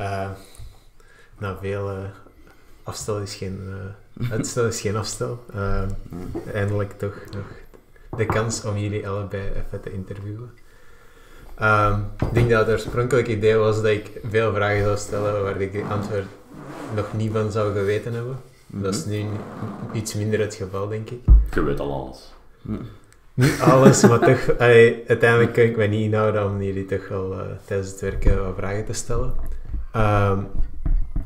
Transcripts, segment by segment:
Uh, na veel uh, afstel is geen uh, uitstel, is geen afstel. Uh, eindelijk toch nog de kans om jullie allebei even te interviewen. Um, ik denk dat het oorspronkelijk idee was dat ik veel vragen zou stellen waar ik de antwoord nog niet van zou geweten hebben. Mm -hmm. Dat is nu iets minder het geval, denk ik. Je weet al alles. Mm. Niet alles, maar toch, allee, uiteindelijk kan ik me niet inhouden om jullie toch wel uh, tijdens het werken wat vragen te stellen. Um,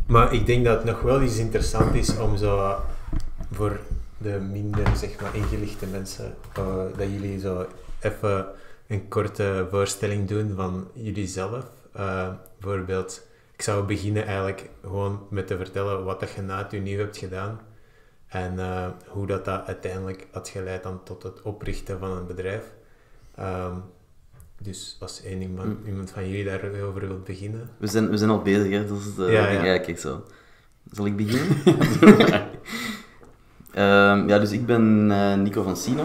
maar ik denk dat het nog wel iets interessant is om zo voor de minder zeg maar, ingelichte mensen, uh, dat jullie zo even een korte voorstelling doen van jullie zelf. Uh, bijvoorbeeld, ik zou beginnen eigenlijk gewoon met te vertellen wat je na het nieuw hebt gedaan. En uh, hoe dat, dat uiteindelijk had geleid dan tot het oprichten van een bedrijf. Um, dus als één iemand, mm. iemand van jullie daarover wil beginnen. We zijn, we zijn al bezig, hè? dat is uh, ja, ja. ja, kijk zo. Zal ik beginnen? um, ja, dus ik ben uh, Nico van Sino.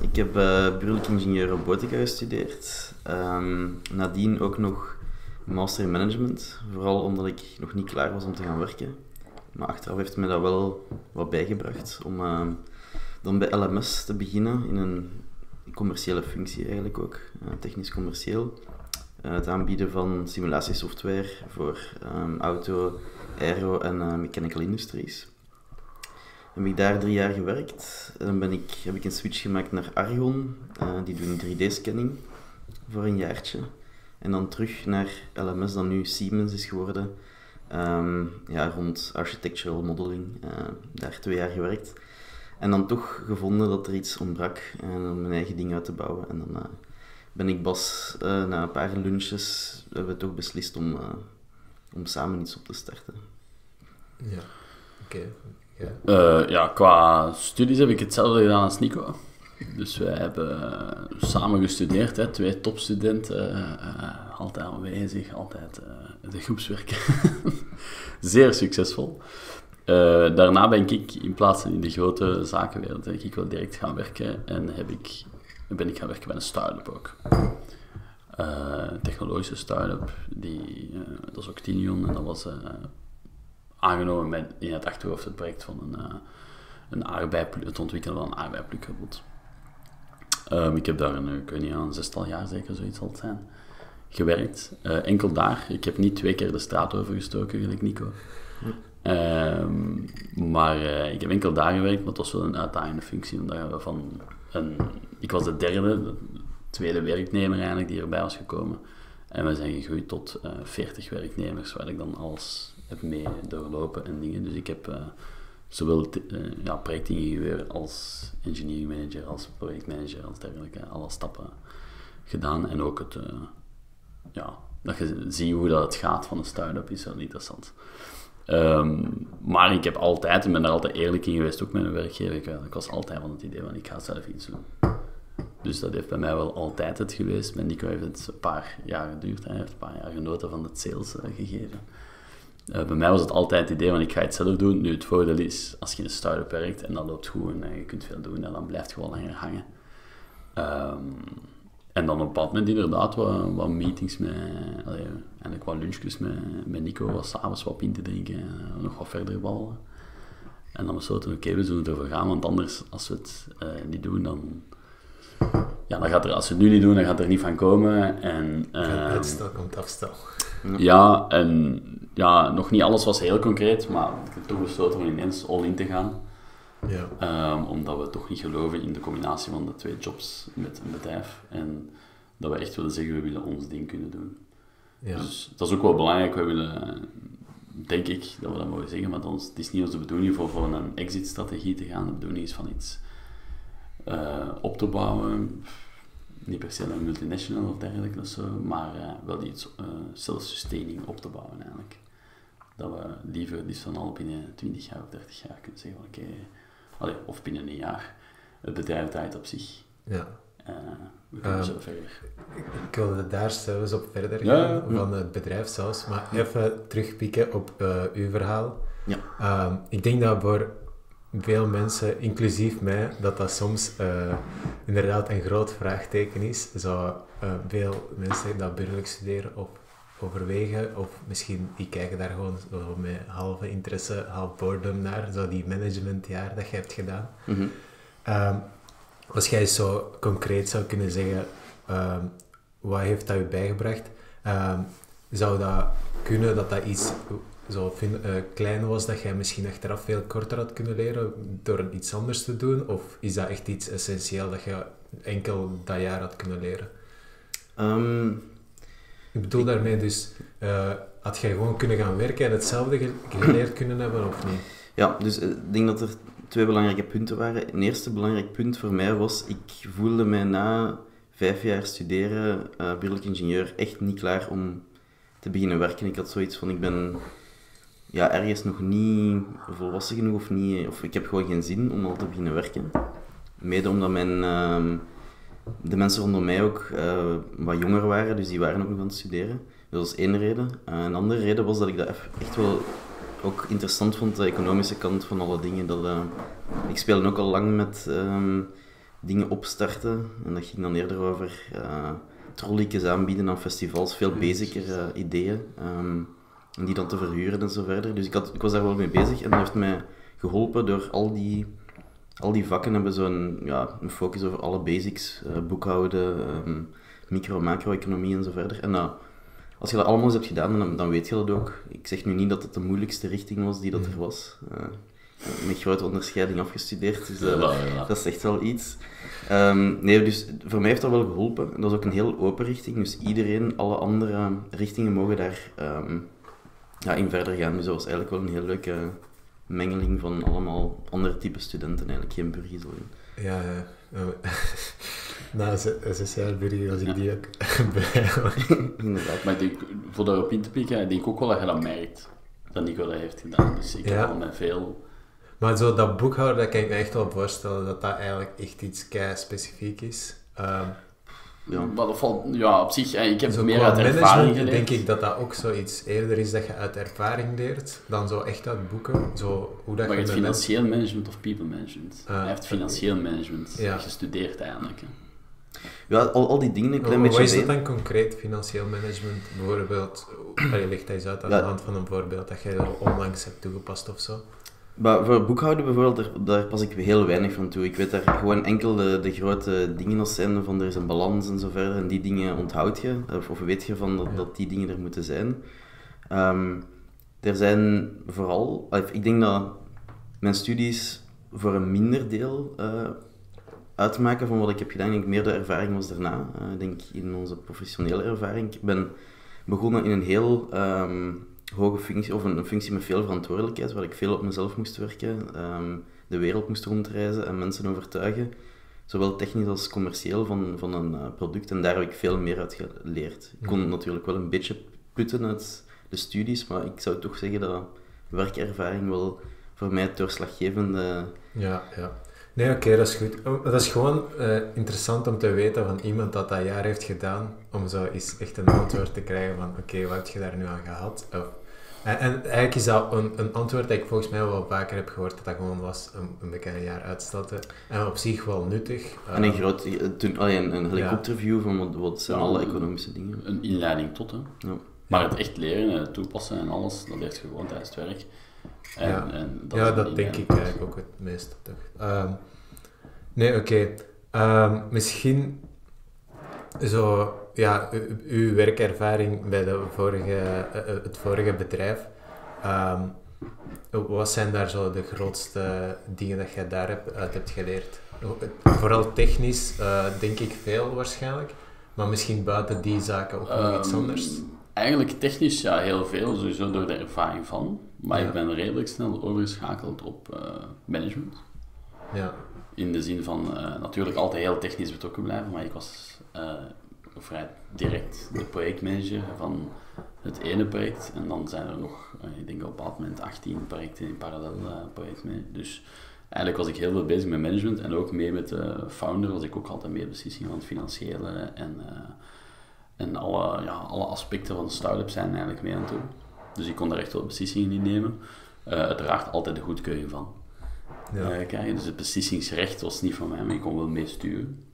Ik heb uh, burgerlijk ingenieur robotica gestudeerd. Um, nadien ook nog master in management. Vooral omdat ik nog niet klaar was om te gaan werken. Maar achteraf heeft mij dat wel wat bijgebracht om uh, dan bij LMS te beginnen in een commerciële functie eigenlijk ook, uh, technisch commercieel. Uh, het aanbieden van simulatiesoftware voor um, auto, aero en mechanical industries. Heb ik daar drie jaar gewerkt. En dan ben ik, heb ik een switch gemaakt naar Argon. die doen 3D-scanning voor een jaartje. En dan terug naar LMS, dat nu Siemens is geworden. Um, ja, rond architectural modeling. Daar twee jaar gewerkt. En dan toch gevonden dat er iets ontbrak. En om mijn eigen ding uit te bouwen. En dan uh, ben ik Bas, uh, na een paar lunches, hebben we toch beslist om, om samen iets op te starten. Ja, oké. Okay. Ja. ja, qua studies heb ik hetzelfde gedaan als Nico. Dus wij hebben samen gestudeerd, hè, twee topstudenten, uh, altijd aanwezig, altijd uh, de groepswerken. Zeer succesvol. Uh, daarna ben ik, in plaats van in de grote zakenwereld, ik wel direct gaan werken en heb ik, ben ik gaan werken bij een start-up ook. een technologische start-up, die, dat is ook Tinion en dat was aangenomen met in het achterhoofd het project van een, een het ontwikkelen van een aardbeiplukkenbot. Um, ik heb daar een, ik weet niet, een zestal jaar zeker zoiets het zijn, gewerkt. Uh, enkel daar. Ik heb niet twee keer de straat overgestoken, gelijk Nico. Um, maar uh, ik heb enkel daar gewerkt, maar het was wel een uitdagende functie. Van een, ik was de derde, de tweede werknemer eigenlijk, die erbij was gekomen. En we zijn gegroeid tot uh, 40 werknemers, waar ik dan alles heb mee doorlopen en dingen. Dus ik heb zowel uh, ja, projectingenieur als engineering manager, als projectmanager, als dergelijke, alle stappen gedaan. En ook het, ja, dat je ziet hoe dat het gaat van een start-up is wel interessant. Um, maar ik heb altijd, en ben daar altijd eerlijk in geweest, ook met een werkgever, ik, was altijd van het idee van ik ga zelf iets doen. Dus dat heeft bij mij wel altijd het geweest. Met Nico heeft het een paar jaar geduurd. Hij heeft een paar jaar genoten van het sales uh, gegeven. Uh, bij mij was het altijd het idee van ik ga het zelf doen. Nu, het voordeel is, als je in een start-up werkt en dat loopt goed en je kunt veel doen, dan blijft het gewoon langer hangen. Um, en dan op een bepaald moment inderdaad wat, wat meetings met, allee, eigenlijk wat lunchjes met, met Nico, wat s'avonds wat in te drinken en nog wat verder ballen. En dan besloten we, oké, okay, we zullen over gaan, want anders, als we het uh, niet doen, dan... Ja, dan gaat er, als we het nu niet doen, dan gaat er niet van komen. En, uh, uitstel komt afstel. Ja, en ja, nog niet alles was heel concreet, maar ik heb toch besloten om ineens all in te gaan. Ja. Um, omdat we toch niet geloven in de combinatie van de twee jobs met een bedrijf. En dat we echt willen zeggen, we willen ons ding kunnen doen. Ja. Dus dat is ook wel belangrijk. We willen, denk ik, dat we dat mogen zeggen, maar dan, het is niet onze bedoeling voor, voor een exit-strategie te gaan. De bedoeling is van iets uh, op te bouwen niet per se een multinational of dergelijke of zo, maar uh, wel iets uh, self-sustaining op te bouwen eigenlijk. Dat we liever liefst van al binnen 20 jaar of 30 jaar kunnen zeggen oké, okay, of binnen een jaar, het bedrijf draait op zich. Ja. Uh, we kunnen um, zo verder. Ik wilde daar zelfs op verder gaan, ja, ja, van het bedrijf zelfs, maar even terugpikken op uw verhaal. Ja. Um, ik denk dat voor veel mensen, inclusief mij, dat dat soms uh, inderdaad een groot vraagteken is. Zo veel mensen dat burgerlijk studeren of overwegen, of misschien die kijken daar gewoon zo met halve interesse, half boredom naar, zo die managementjaar dat je hebt gedaan. Mhm. Ehm, als jij zo concreet zou kunnen zeggen, ehm, wat heeft dat je bijgebracht? Ehm, zou dat kunnen dat dat iets zo fin- eh, klein was dat jij misschien achteraf veel korter had kunnen leren door iets anders te doen? Of is dat echt iets essentieel dat je enkel dat jaar had kunnen leren? Ik bedoel daarmee dus, eh, had jij gewoon kunnen gaan werken en hetzelfde ge- geleerd kunnen hebben of niet? Ja, dus eh, ik denk dat er twee belangrijke punten waren. Een eerste belangrijk punt voor mij was, ik voelde mij na vijf jaar studeren, eh burgerlijk ingenieur, echt niet klaar om te beginnen werken. Ik had zoiets van, ik ben ja, ergens nog niet volwassen genoeg of, niet, of ik heb gewoon geen zin om al te beginnen werken. Mede omdat mijn, ehm, de mensen rondom mij ook eh, wat jonger waren, dus die waren ook nog aan het studeren. Dat was één reden. Eh, een andere reden was dat ik dat echt wel ook interessant vond, de economische kant van alle dingen. Dat, eh, ik speelde ook al lang met ehm, dingen opstarten. En dat ging dan eerder over uh, aanbieden aan festivals. Veel basicere eh, ideeën. ehm, en die dan te verhuren en zo verder. Dus ik, had, ik was daar wel mee bezig. En dat heeft mij geholpen door al die, al die vakken hebben zo'n ja, een focus over alle basics. eh, boekhouden, ehm, micro- macro-economie en zo verder. En dat als je dat allemaal eens hebt gedaan, dan, dan weet je dat ook. Ik zeg nu niet dat het de moeilijkste richting was die dat er was. Eh, met grote onderscheiding afgestudeerd, dus eh, Ja, ja. dat is echt wel iets. Ehm, nee, dus voor mij heeft dat wel geholpen. Dat is ook een heel open richting, dus iedereen, alle andere richtingen mogen daar ehm, ja, in verder gaan. Dus dat was eigenlijk wel een heel leuke mengeling van allemaal andere type studenten, eigenlijk geen alleen. Ja, ja. Na zes jaar burger als ik Ja. die ook bij Inderdaad. Maar ik denk, voor daarop in te pikken, ik denk ook wel dat je dat merkt. Dat Nico dat heeft gedaan. Dus ik Ja. heb al met veel... Maar zo dat boekhouden, dat kan ik me echt wel voorstellen dat dat eigenlijk echt iets kei specifiek is. Ehm, Ja. Maar dat valt... Ja, op zich, ik heb zo meer uit ervaring geleerd. denk ik dat dat ook zoiets eerder is dat je uit ervaring leert, dan zo echt uit boeken. Zo, hoe dat Maar je het mensen- financieel management of people management? Ah, Hij heeft financieel management Ja. gestudeerd eigenlijk. hè. Ja, al, al die dingen een klein Wat beetje is dat dan concreet, financieel management? Bijvoorbeeld, allee, leg dat eens uit aan Ja. de hand van een voorbeeld dat jij er onlangs hebt toegepast of zo. Maar voor boekhouden bijvoorbeeld, daar, daar pas ik heel weinig van toe. Ik weet daar gewoon enkel de, de grote dingen als zijn, van er is een balans en zo verder, en die dingen onthoud je, of, of weet je van dat, Ja. dat die dingen er moeten zijn. Ehm, er zijn vooral, ik denk dat mijn studies voor een minder deel eh, uitmaken van wat ik heb gedaan. Ik denk meer de ervaring was daarna. Eh, ik denk in onze professionele ervaring. Ik ben begonnen in een heel ehm, hoge functie, of een, een functie met veel verantwoordelijkheid, waar ik veel op mezelf moest werken, ehm, de wereld moest rondreizen en mensen overtuigen, zowel technisch als commercieel, van, van een eh, product. En daar heb ik veel meer uit geleerd. Ik kon Mhm. natuurlijk wel een beetje putten uit de studies, maar ik zou toch zeggen dat werkervaring wel voor mij het doorslaggevende... Ja, ja. Nee, oké, dat is goed. Dat is gewoon eh, interessant om te weten van iemand dat dat jaar heeft gedaan, om zo eens echt een antwoord te krijgen van oké, wat heb je daar nu aan gehad? Of, en, en eigenlijk is dat een, een antwoord dat ik volgens mij wel vaker heb gehoord, dat dat gewoon was een, een een jaar uitstellen. En op zich wel nuttig. En een Eh, groot, toen, allee, een, een helikopterview van wat, wat zijn Ja, alle economische dingen. Een inleiding tot, hè. Ja. Maar het echt leren, en het toepassen en alles, dat leert je gewoon tijdens het werk. En, Ja. en ja, dat denk ik eigenlijk ook het meeste. Toch? Ehm, nee, oké. Ehm, misschien zo, ja, uw werkervaring bij de vorige, eh, eh, het vorige bedrijf. ehm, wat zijn daar zo de grootste dingen dat jij daar hebt, uit hebt geleerd? Vooral technisch, eh, denk ik veel waarschijnlijk. Maar misschien buiten die zaken ook nog iets Ehm, anders. Eigenlijk technisch ja, heel veel, sowieso door de ervaring van. Maar Ja. ik ben redelijk snel overgeschakeld op management. Ja, In de zin van natuurlijk altijd heel technisch betrokken blijven, maar ik was vrij direct de projectmanager van het ene project. En dan zijn er nog, eh, ik denk op een bepaald moment 18 projecten in parallel uh, projectmanager. Dus eigenlijk was ik heel veel bezig met management en ook mee met de founder was ik ook altijd mee beslissingen van het financiële en, eh, en alle, ja, alle aspecten van de start-up zijn eigenlijk mee aan toe. Dus ik kon daar echt wel beslissingen in nemen. Uh, uiteraard altijd de goedkeuring van ja. uh, krijgen. Dus het beslissingsrecht was niet van mij, maar ik kon wel meesturen.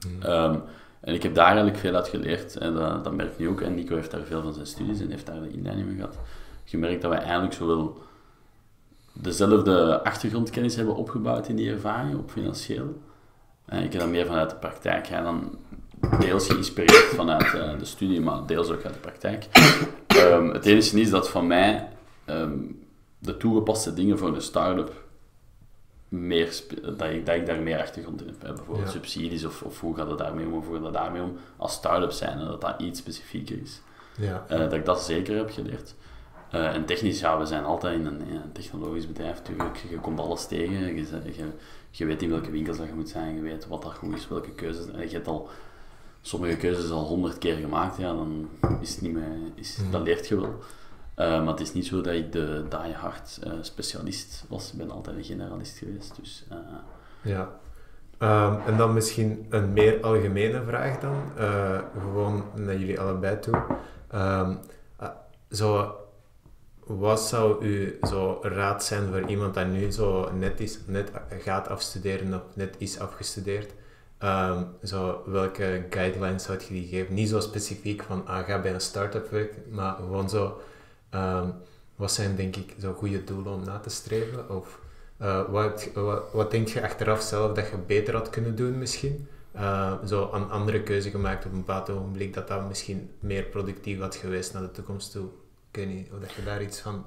Hmm. Um, En ik heb daar eigenlijk veel uit geleerd. En dat, dat merkt nu ook. En Nico heeft daar veel van zijn studies en heeft daar de inleiding mee gehad. Je merkt dat wij eigenlijk zowel dezelfde achtergrondkennis hebben opgebouwd in die ervaring op financieel. En ik heb dat meer vanuit de praktijk. Ja, dan deels geïnspireerd vanuit uh, de studie, maar deels ook uit de praktijk. Um, het enige is dat van mij um, de toegepaste dingen voor de start-up meer dat ik, dat ik daar meer achtergrond in heb. Bijvoorbeeld ja. subsidies of, of hoe gaat het daarmee om, of hoe gaat het daarmee om als start-up zijn en dat dat iets specifieker is. Ja. Uh, dat ik dat zeker heb geleerd. Uh, en technisch, ja, we zijn altijd in een, in een technologisch bedrijf natuurlijk. Je komt alles tegen, je, je, je, weet in welke winkels dat je moet zijn, je weet wat dat goed is, welke keuzes. En je hebt al sommige keuzes al honderd keer gemaakt, ja, dan is het niet meer, is, mm. dat leert je wel. Uh, maar het is niet zo dat ik de diehard uh, specialist was. Ik ben altijd een generalist geweest. Dus, uh... Ja. Um, en dan misschien een meer algemene vraag dan. gewoon naar jullie allebei toe. Um, zo, wat zou u zo raad zijn voor iemand dat nu zo net, is, net gaat afstuderen of net is afgestudeerd? Um, zo, welke guidelines zou je die geven? Niet zo specifiek van, ah, ga bij een start-up werken, maar gewoon zo Um, wat zijn denk ik zo goede doelen om na te streven? Of uh, wat, wat, denk je achteraf zelf dat je beter had kunnen doen misschien? Uh, zo een andere keuze gemaakt op een bepaald ogenblik dat dat misschien meer productief had geweest naar de toekomst toe. Ik of dat je daar iets van...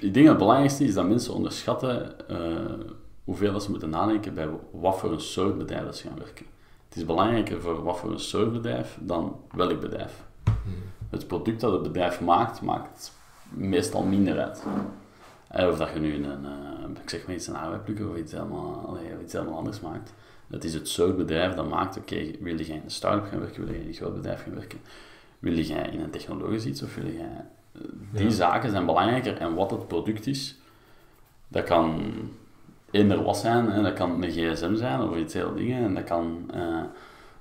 Ik denk dat het belangrijkste is dat mensen onderschatten uh, hoeveel ze moeten nadenken bij wat voor een soort bedrijf ze gaan werken. Het is belangrijker voor wat voor een soort bedrijf dan welk bedrijf. Het product dat het bedrijf maakt, maakt meestal minder uit. Eh, of dat je nu een, uh, ik zeg maar iets, een of iets helemaal, allee, iets helemaal anders maakt. Het is het soort bedrijf dat maakt, oké, okay, wil jij in een start-up gaan werken, wil je in een groot bedrijf gaan werken, wil jij in een technologisch iets of wil jij... Eh, die zaken zijn belangrijker en wat het product is, dat kan eender wat zijn, hè. dat kan een gsm zijn of iets heel dingen, en dat kan,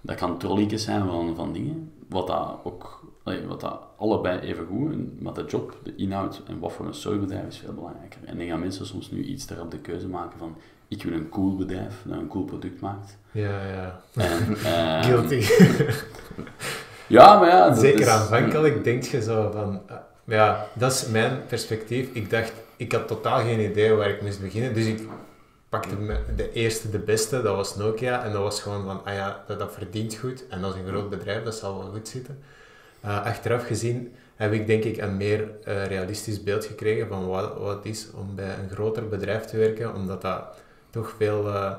dat kan trolletjes zijn van, van dingen, wat dat ook wat dat allebei even goed, maar de job, de inhoud en wat voor een soort bedrijf is veel belangrijker. En dan gaan mensen soms nu iets daarop de keuze maken van ik wil een cool bedrijf dat een cool product maakt. Ja, ja. En, uh, Guilty. ja, maar ja. Zeker is, aanvankelijk denk je zo van, uh, ja, dat is mijn perspectief. Ik dacht, ik had totaal geen idee waar ik moest beginnen, dus ik pakte de eerste, de beste, dat was Nokia. En dat was gewoon van, ah ja, dat, dat verdient goed. En dat is een groot bedrijf, dat zal wel goed zitten. Uh, achteraf gezien heb ik denk ik een meer uh, realistisch beeld gekregen van wat, wat het is om bij een groter bedrijf te werken, omdat dat toch veel, uh,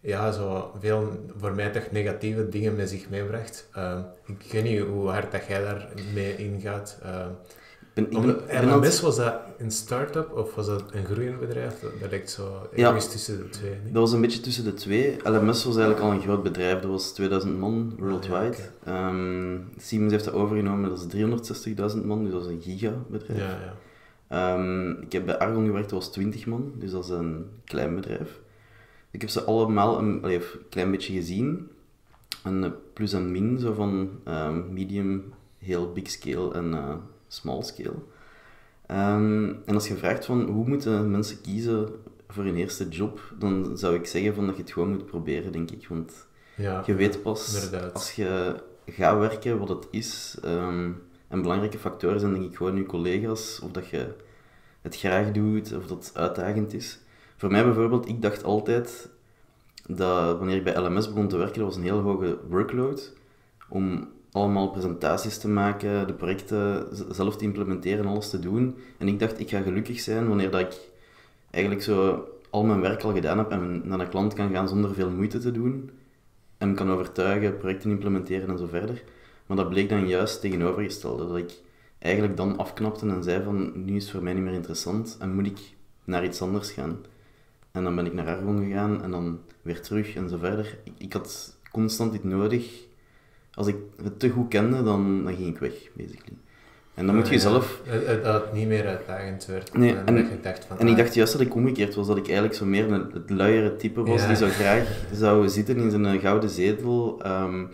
ja, zo veel voor mij toch negatieve dingen met zich meebracht. ik weet niet hoe hard dat jij daar mee ingaat. Ben, ik ben, LMS, was dat een start-up of was dat een groeiend bedrijf? Dat, dat lijkt zo ja, tussen de twee. Niet? Dat was een beetje tussen de twee. LMS was eigenlijk al een groot bedrijf, dat was 2000 man worldwide. Ja, um, Siemens heeft dat overgenomen, dat is 360.000 man, dus dat is een gigabedrijf. Ja, ja. Um, ik heb bij Argon gewerkt, dat was 20 man, dus dat is een klein bedrijf. Ik heb ze allemaal een, allee, een klein beetje gezien. Een plus en min, zo van um, medium, heel big scale en uh, small scale. Um, en als je vraagt van hoe moeten mensen kiezen voor hun eerste job, dan zou ik zeggen van dat je het gewoon moet proberen, denk ik. Want ja, je weet pas inderdaad. als je gaat werken wat het is. Um, en belangrijke factoren zijn denk ik gewoon je collega's, of dat je het graag doet, of dat het uitdagend is. Voor mij bijvoorbeeld, ik dacht altijd dat wanneer ik bij LMS begon te werken, dat was een heel hoge workload om allemaal presentaties te maken, de projecten zelf te implementeren, alles te doen. En ik dacht, ik ga gelukkig zijn wanneer dat ik eigenlijk zo al mijn werk al gedaan heb en naar een klant kan gaan zonder veel moeite te doen. En kan overtuigen, projecten implementeren en zo verder. Maar dat bleek dan juist tegenovergestelde. Dat ik eigenlijk dan afknapte en zei van, nu is voor mij niet meer interessant en moet ik naar iets anders gaan. En dan ben ik naar Argon gegaan en dan weer terug en zo verder. Ik, ik had constant dit nodig als ik het te goed kende, dan, dan ging ik weg, basically. En dan moet je zelf... Dat het niet meer uitdagend werd. Nee, en, en, dacht van, en ik ah, dacht juist dat ik omgekeerd was, dat ik eigenlijk zo meer een, het luiere type was, die zo graag zou zitten in zijn gouden zetel. Um,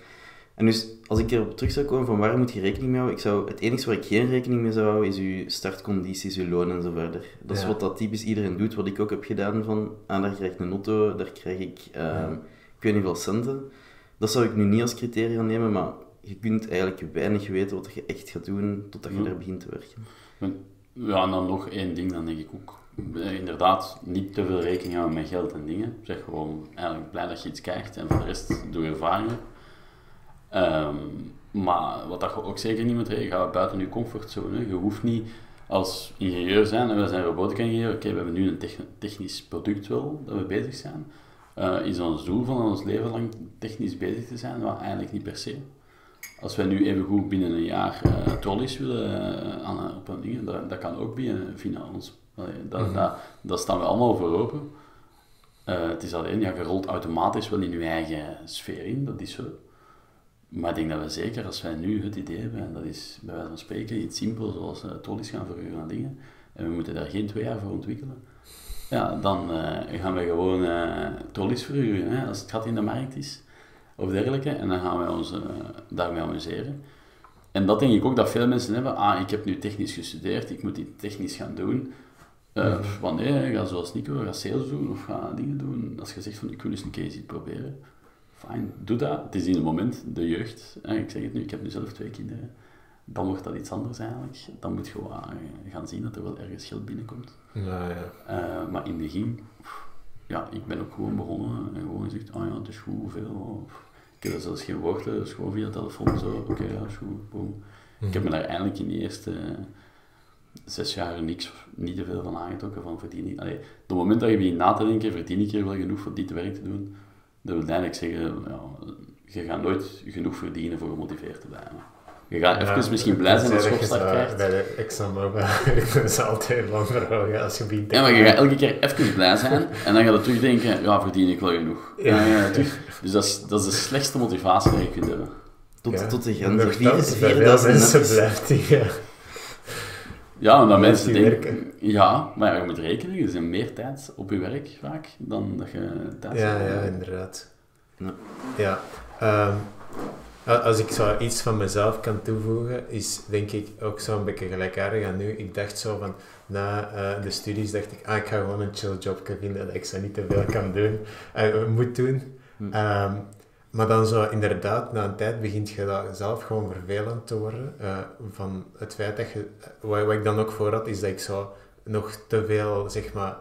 en dus, als ik erop terug zou komen van waar moet je rekening mee houden, ik zou, het enige waar ik geen rekening mee zou houden, is je startcondities, je loon en zo verder. Dat is wat dat typisch iedereen doet, wat ik ook heb gedaan van, ah, daar krijg ik een auto, daar krijg ik, um, ik weet niet veel centen. Dat zou ik nu niet als criterium nemen, maar je kunt eigenlijk weinig weten wat je echt gaat doen totdat je Ja. er begint te werken. Ja, en dan nog één ding, dan denk ik ook. eh, Inderdaad, niet te veel rekening houden met geld en dingen. Zeg gewoon eigenlijk blij dat je iets krijgt en voor de rest doe je ervaringen. Ehm, maar wat dat je ook zeker niet moet rekenen, ga buiten je comfortzone. Je hoeft niet als ingenieur zijn, en we zijn robotica-ingenieur, oké, we hebben nu een techn- technisch product wel, dat we bezig zijn. Eh, is ons doel van ons leven lang technisch bezig te zijn? Maar eigenlijk niet per se. Als wij nu even goed binnen een jaar trolleys willen eh, aan, op een ding, dat, dat kan ook binnen via ons. Allee, dat, Mhm. dat, dat staan we allemaal voor open. Het is alleen, ja, je rolt automatisch wel in je eigen sfeer in, dat is zo. Maar ik denk dat we zeker, als wij nu het idee hebben, en dat is bij wijze van spreken iets simpels zoals uh, trolleys gaan verhuren aan dingen, en we moeten daar geen twee jaar voor ontwikkelen, ja, dan eh, gaan we gewoon eh trolleys verhuren, hè, als het gat in de markt is, of dergelijke, en dan gaan wij ons eh, daarmee amuseren. En dat denk ik ook dat veel mensen hebben, ah, ik heb nu technisch gestudeerd, ik moet die technisch gaan doen. Mhm. pff, Wanneer? Ga zoals Nico, ga sales doen of ga dingen doen. Als je zegt van ik wil eens een keer iets proberen, fijn, doe dat. Het is in het moment, de jeugd. hè, Ik zeg het nu, ik heb nu zelf twee kinderen. Dan wordt dat iets anders eigenlijk. Dan moet je wel eh, gaan zien dat er wel ergens geld binnenkomt. Nou ja. Eh, maar in het begin, ja, ik ben ook gewoon begonnen en gewoon gezegd, ah ja, het is goed, hoeveel? Ik heb er zelfs geen woorden, dus gewoon via telefoon zo, oké, ja, is goed, boom. Ik heb me daar eigenlijk in de eerste eh, zes jaar niks, niet te veel van aangetrokken van verdien ik. Allee, het moment dat je begint na te denken, verdien ik hier wel genoeg voor dit werk te doen, dat wil eigenlijk zeggen, ja, je gaat nooit genoeg verdienen voor gemotiveerd te blijven. Je gaat Ja, even misschien blij zijn als je dat opstart zo krijgt. Bij de ExxonMobil, dat is altijd lang verhogen als je Ja, maar je gaat elke keer even blij zijn en dan ga je terugdenken, ja, verdien ik wel genoeg. Ja. Ja, ja, terug. Dus dat is, dat is de slechtste motivatie die je kunt hebben. Tot, Ja. tot de grens. Veel 4000 mensen blijft die... ja. Ja, omdat mensen denken... Ja, maar ja, je moet rekenen, je bent meer tijd op je werk vaak dan dat je tijd Ja, hebt. ja, inderdaad. Ja. Ja. Als ik zo iets van mezelf kan toevoegen, is denk ik ook zo'n beetje gelijkaardig aan nu. Ik dacht zo van, na eh, de studies dacht ik, ah, ik ga gewoon een chill jobje vinden dat ik zo niet te veel kan doen, eh, moet doen. Hm. Ehm, maar dan zo inderdaad, na een tijd begint je dat zelf gewoon vervelend te worden. eh, van het feit dat je, wat, wat ik dan ook voor had, is dat ik zo nog te veel, zeg maar,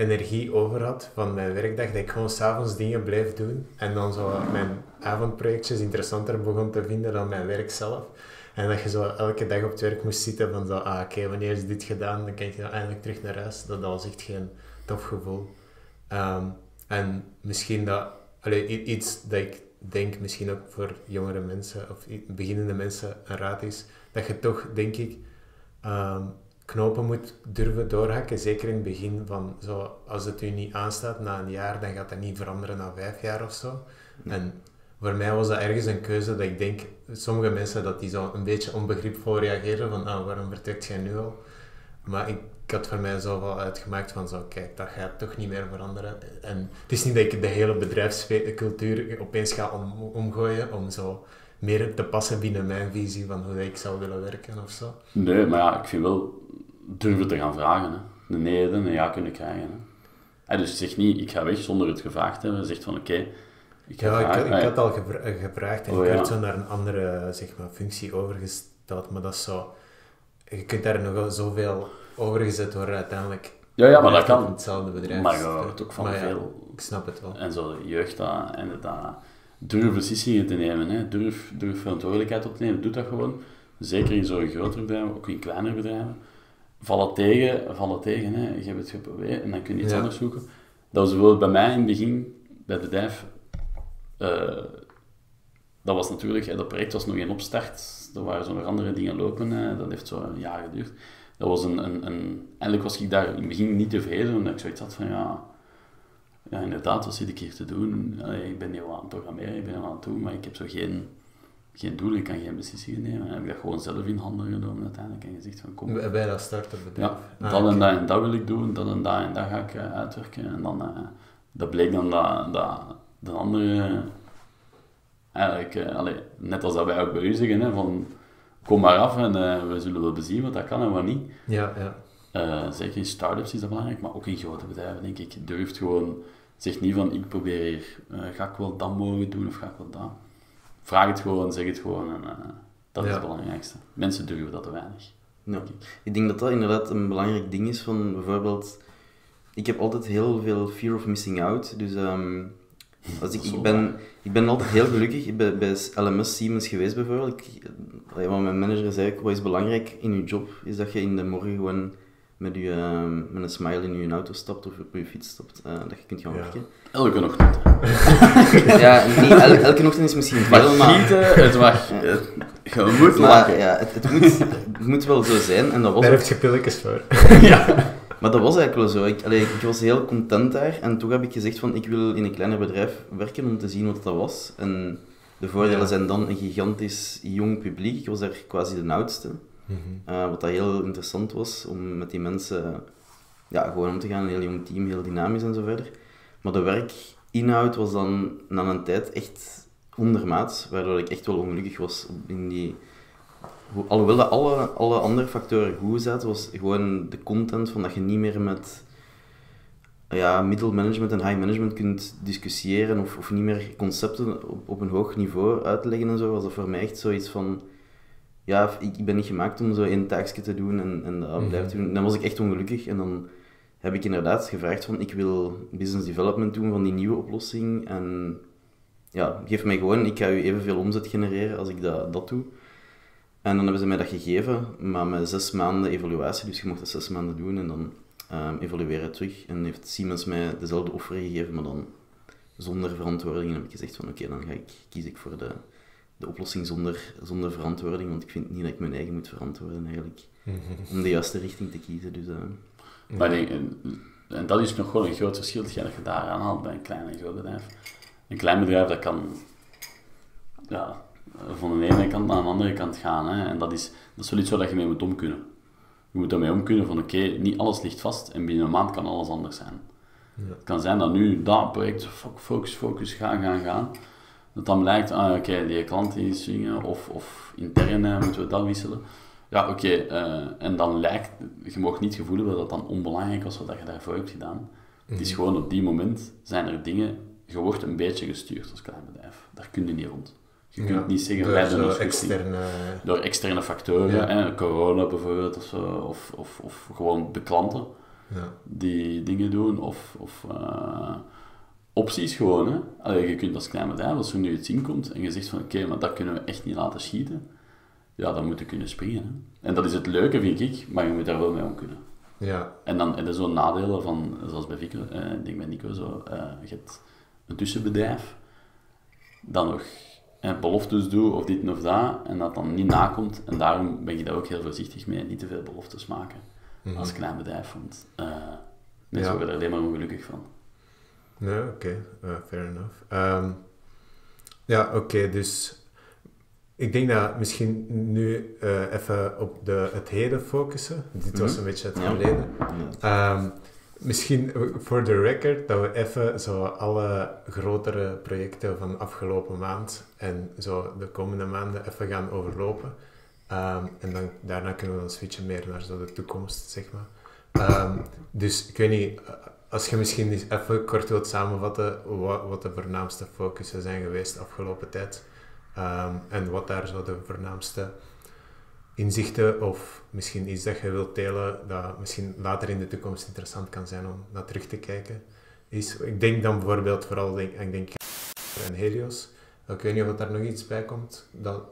energie over had van mijn werkdag, dat ik gewoon s'avonds dingen bleef doen en dan zo mijn avondprojectjes interessanter begon te vinden dan mijn werk zelf. En dat je zo elke dag op het werk moest zitten van zo, ah oké, wanneer is dit gedaan, dan kan je eindelijk terug naar huis. Dat, dat was echt geen tof gevoel. Ehm, en misschien dat, allee, iets dat ik denk misschien ook voor jongere mensen of beginnende mensen een raad is, dat je toch, denk ik, ehm, knopen moet durven doorhakken. Zeker in het begin van, zo, als het u niet aanstaat na een jaar, dan gaat dat niet veranderen na vijf jaar of zo. En voor mij was dat ergens een keuze dat ik denk, sommige mensen dat die zo een beetje onbegripvol reageren van, ah, waarom vertrekt jij nu al? Maar ik, ik had voor mij zo wel uitgemaakt van zo, kijk, dat gaat toch niet meer veranderen. En het is niet dat ik de hele bedrijfscultuur opeens ga om, omgooien om zo meer te passen binnen mijn visie van hoe ik zou willen werken of zo. Nee, maar ja, ik vind wel durven te gaan vragen. Hè. Een nee en een ja kunnen krijgen. Hè. Hè, dus zeg niet, ik ga weg zonder het gevraagd te hebben. Zeg van, oké, ik Ja, ik, vragen. ik had al gevra- eh, gevraagd en Oh, ik ja. werd zo naar een andere zeg maar, functie overgesteld, maar dat is zo... Je kunt daar nog wel zoveel overgezet worden uiteindelijk. Ja, ja, maar dat het kan. hetzelfde bedrijf. Maar je hoort ook van Maar ja, veel ik snap het wel. en zo jeugd dat, en dat durf beslissingen te nemen, hè. Durf, durf verantwoordelijkheid op te nemen, doe dat gewoon. Zeker in zo'n grotere bedrijven, ook in kleinere bedrijven. Vallen tegen, vallen tegen, hè. je hebt het geprobeerd en dan kun je iets Ja. anders zoeken. Dat was bijvoorbeeld bij mij in het begin, bij het bedrijf, eh, dat was natuurlijk, dat project was nog in opstart, er waren zo nog andere dingen lopen, hè. dat heeft zo een jaar geduurd. Dat was een, een, een, eigenlijk was ik daar in het begin niet tevreden, omdat ik zoiets had van, ja, ja, inderdaad, wat zit ik hier te doen? Allee, ik ben nu wel aan het programmeren, ik ben er aan het doen, maar ik heb zo geen, geen doel, ik kan geen beslissingen nemen. En dan heb ik dat gewoon zelf in handen genomen uiteindelijk en gezegd van, kom, Bij dat start-up bedrijf. ja, Ah, dat en dat en dat wil ik doen, dat en dat en dat ga ik eh, uitwerken. En dan, eh, dat bleek dan dat, dat de andere, eigenlijk, eh, net als dat wij ook bij u zeggen, hè, van kom maar af en we zullen wel bezien wat dat kan en wat niet. Ja, ja. Zeker in start-ups is dat belangrijk, maar ook in grote bedrijven, denk ik. Durft gewoon Zeg niet van, ik probeer hier, ga ik wel dat mogen doen of ga ik wel dat. Vraag het gewoon, zeg het gewoon en eh, dat is het belangrijkste. Mensen durven dat te weinig. Ja. Ik denk dat dat inderdaad een belangrijk ding is van bijvoorbeeld... Ik heb altijd heel veel fear of missing out. Dus ehm, als ik, ik, ben, ik ben altijd heel gelukkig. Ik ben bij LMS Siemens geweest bijvoorbeeld. Ik, wat mijn manager zei, ook, wat is belangrijk in je job, is dat je in de morgen gewoon met, je, ehm, met een smile in je auto stapt of op je fiets stapt. eh, dat je kunt gaan Ja. werken. Elke ochtend. Ja, niet el- elke ochtend is misschien Het mag veel, maar... gieten, het mag... Het, je moet Maar lachen. ja, het, het, moet, het moet wel zo zijn. En dat was Daar ook heb je pilletjes voor. ja. Maar dat was eigenlijk wel zo. Ik, allee, ik was heel content daar en toen heb ik gezegd van ik wil in een kleiner bedrijf werken om te zien wat dat was. En de voordelen Ja. zijn dan een gigantisch jong publiek. Ik was daar quasi de oudste. Mhm. Eh, wat dat heel interessant was om met die mensen ja, gewoon om te gaan. Een heel jong team, heel dynamisch en zo verder. Maar de werkinhoud was dan na een tijd echt ondermaats, waardoor ik echt wel ongelukkig was in die... Ho- Alhoewel dat alle, alle andere factoren goed zaten, was gewoon de content van dat je niet meer met ja, middelmanagement en high management kunt discussiëren of, of niet meer concepten op, op een hoog niveau uitleggen en zo, was dat voor mij echt zoiets van ja, ik, ik ben niet gemaakt om zo één taakje te doen en, en dat Mhm. blijven te doen. Dan was ik echt ongelukkig en dan heb ik inderdaad gevraagd van ik wil business development doen van die nieuwe oplossing en ja, geef mij gewoon, ik ga u evenveel omzet genereren als ik dat, dat doe. En dan hebben ze mij dat gegeven, maar met zes maanden evaluatie, dus je mocht dat zes maanden doen en dan ehm, evalueren terug. En heeft Siemens mij dezelfde offer gegeven, maar dan zonder verantwoording. En heb ik gezegd van oké, dan ga ik, kies ik voor de, de oplossing zonder, zonder verantwoording, want ik vind niet dat ik mijn eigen moet verantwoorden eigenlijk, Mhm. om de juiste richting te kiezen. Dus, eh, denk, en, dat is nog wel een groot verschil dat je daar aanhaalt bij een klein en groot bedrijf. Een klein bedrijf dat kan ja, van de ene kant naar de andere kant gaan. Hè. En dat is, dat is wel iets waar je mee moet om kunnen. Je moet daarmee om kunnen van oké, niet alles ligt vast en binnen een maand kan alles anders zijn. Ja. Het kan zijn dat nu dat project, fo- focus, focus, gaan, gaan, gaan. Dat dan blijkt, ah, oké, die klant die is swingen of, of intern eh, moeten we dat wisselen. Ja, oké, eh, en dan lijkt, je mag niet het gevoel hebben dat dat dan onbelangrijk was wat je daarvoor hebt gedaan. Het is gewoon op die moment zijn er dingen, je wordt een beetje gestuurd als klein bedrijf. Daar kun je niet rond. Je kunt Ja, niet zeggen, door wij doen externe... door externe factoren, Ja. hè, corona bijvoorbeeld, of, zo, of, of, of gewoon de klanten Ja. die dingen doen, of, of eh, opties gewoon. Hè. Allee, je kunt als klein bedrijf, als er nu iets inkomt en je zegt van oké, maar dat kunnen we echt niet laten schieten, ja, dan moet je kunnen springen. Hè. En dat is het leuke, vind ik, maar je moet daar wel mee om kunnen. Ja. En dan heb je zo'n nadelen van, zoals bij Vico, eh, ik denk bij Nico zo, eh, je hebt een tussenbedrijf, dat nog eh, beloftes doet of dit of dat, en dat dan niet nakomt. En daarom ben ik daar ook heel voorzichtig mee, niet te veel beloftes maken Mhm. als klein bedrijf, want eh mensen Ja. worden er alleen maar ongelukkig van. Nee, oké. Eh, fair enough. Ehm, ja, oké, dus... Ik denk dat misschien nu eh, even op de, het heden focussen. Dit was Mhm. een beetje het verleden. ja. Ehm, misschien voor de record dat we even zo alle grotere projecten van afgelopen maand en zo de komende maanden even gaan overlopen. Ehm, en dan, daarna kunnen we dan switchen meer naar zo de toekomst, zeg maar. Dus ik weet niet, eh, als je misschien even kort wilt samenvatten wat, wat de voornaamste focussen zijn geweest de afgelopen tijd. Ehm, en wat daar zo de voornaamste inzichten of misschien iets dat je wilt delen dat misschien later in de toekomst interessant kan zijn om naar terug te kijken. Is, ik denk dan bijvoorbeeld vooral denk, ik denk en Helios. Ik weet niet of daar nog iets bij komt. Dat,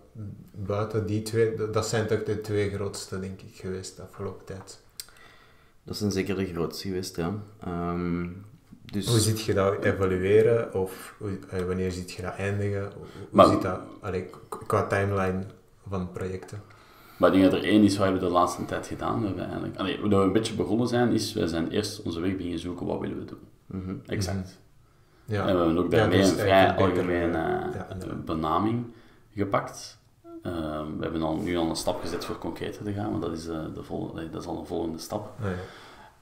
buiten die twee, dat zijn toch de twee grootste, denk ik, geweest de afgelopen tijd. Dat zijn zeker de grootste geweest, ja. Ehm, dus... Hoe ziet je dat evalueren of hoe- eh, wanneer ziet je dat eindigen? Hoe, Maar- ziet dat allee, qua timeline van projecten? Maar ik denk dat er één is wat we de laatste tijd gedaan hebben eigenlijk. Allee, hoe dat we een beetje begonnen zijn, is wij zijn eerst onze weg beginnen zoeken, wat willen we doen. Mhm. Exact. Ja. En we hebben ook daarmee dat is een vrij algemene ja. eh, benaming gepakt. Eh, we hebben al, nu al een stap gezet voor concreter te gaan, want dat is, eh, de vol allee, dat is al een volgende stap. Ah.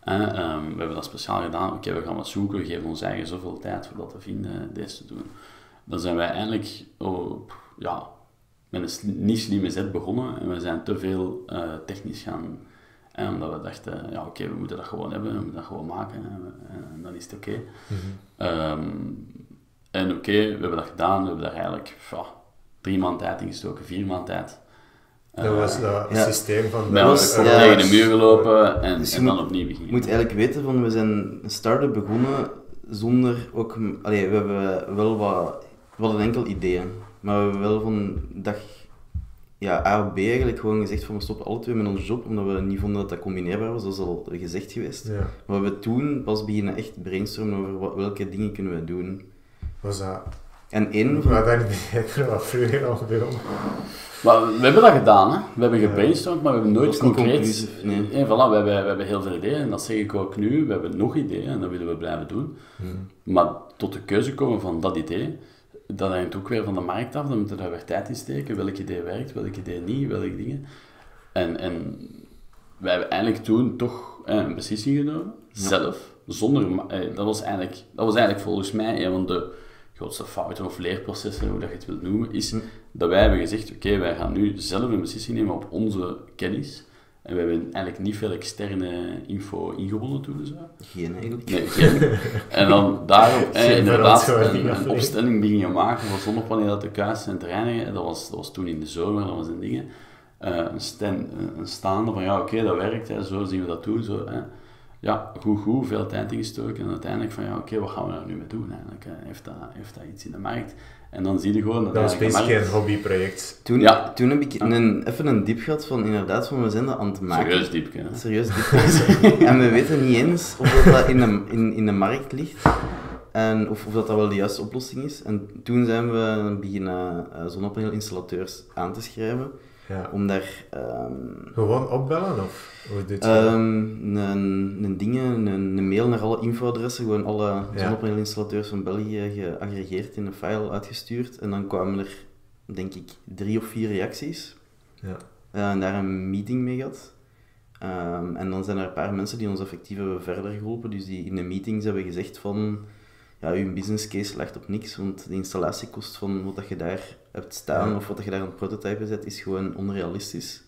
En, ehm, we hebben dat speciaal gedaan. Oké, we gaan wat zoeken, we geven ons eigen zoveel tijd voor dat te vinden, deze te doen. Dan zijn wij eigenlijk oh, pff, ja, met een sli- niet slimme zet begonnen en we zijn te veel eh, technisch gaan En omdat we dachten, ja oké, we moeten dat gewoon hebben, we moeten dat gewoon maken en, en dan is het oké. Mhm. Ehm, en oké, we hebben dat gedaan, we hebben daar eigenlijk ja, drie maanden tijd in gestoken, vier maanden tijd. Dat Eh, was dat ja. systeem van... bij de- ons ja, tegen de muur gelopen en, dus je en dan moet- opnieuw Je beginnen. moet eigenlijk weten van, we zijn een start-up begonnen zonder ook... Allee, we hebben wel wat... We hadden enkel ideeën. Maar we hebben wel van dag ja, A of B eigenlijk gewoon gezegd van we stoppen alle twee met onze job, omdat we niet vonden dat dat combineerbaar was, dat is al gezegd geweest. Ja. Maar we hebben toen pas beginnen echt brainstormen over wat, welke dingen kunnen we doen. Was dat... En van... Maar daar je er wat vroeger al begonnen. Maar we hebben dat gedaan, hè. We hebben gebrainstormd, maar we hebben nooit concreet... nee. Voilà, we hebben, we hebben heel veel ideeën en dat zeg ik ook nu. We hebben nog ideeën en dat willen we blijven doen. Maar tot de keuze komen van dat idee, dat hangt ook weer van de markt af. Dan moeten we daar weer tijd in steken. Welk idee werkt, welk idee niet, welke dingen. En, en wij hebben eigenlijk toen toch eh, een beslissing genomen, zelf, zonder... eh, dat, was eigenlijk, dat was eigenlijk volgens mij een van de grootste fouten of leerprocessen, hoe dat je het wilt noemen, is dat wij hebben gezegd, oké, wij gaan nu zelf een beslissing nemen op onze kennis. En we hebben eigenlijk niet veel externe info ingewonnen toen. Dus, Geen eigenlijk. Nee, geen. En dan daarop eh, inderdaad een, een opstelling beginnen maken van zonnepanelen te kuisen en te reinigen. En Dat was, dat was toen in de zomer, dat was een ding. Eh, een, stand, een staande van ja, oké, dat werkt, hè, zo zien we dat doen. Zo, hè. Ja, goed, goed, veel tijd ingestoken. En uiteindelijk van ja, oké, wat gaan we daar nu mee doen? Eigenlijk, heeft, dat, heeft dat iets in de markt? En dan zie je gewoon dat Dat was de basically markt- een hobbyproject. Toen, Ja. toen heb ik een, even een diep gehad van inderdaad van we zijn dat aan het maken. Serieus diepje. hè. Serieus diep. en we weten niet eens of dat, dat in, de, in, in de markt ligt. En of, of dat, dat wel de juiste oplossing is. En toen zijn we beginnen uh, zonnepaneelinstallateurs aan te schrijven. Ja. Om daar ehm, Gewoon opbellen of hoe doet je ehm, een, een, dingen, een, een mail naar alle infoadressen, gewoon alle Ja. zonnepaneelinstallateurs van België geaggregeerd in een file uitgestuurd. En dan kwamen er, denk ik, drie of vier reacties. Ja. Eh, en daar een meeting mee gehad. Ehm, en dan zijn er een paar mensen die ons effectief hebben verder geholpen. Dus die in de meetings hebben gezegd van... Ja, uw business case ligt op niks, want de installatiekost van wat dat je daar hebt staan, Ja. of wat je daar aan het prototypen zet, is gewoon onrealistisch.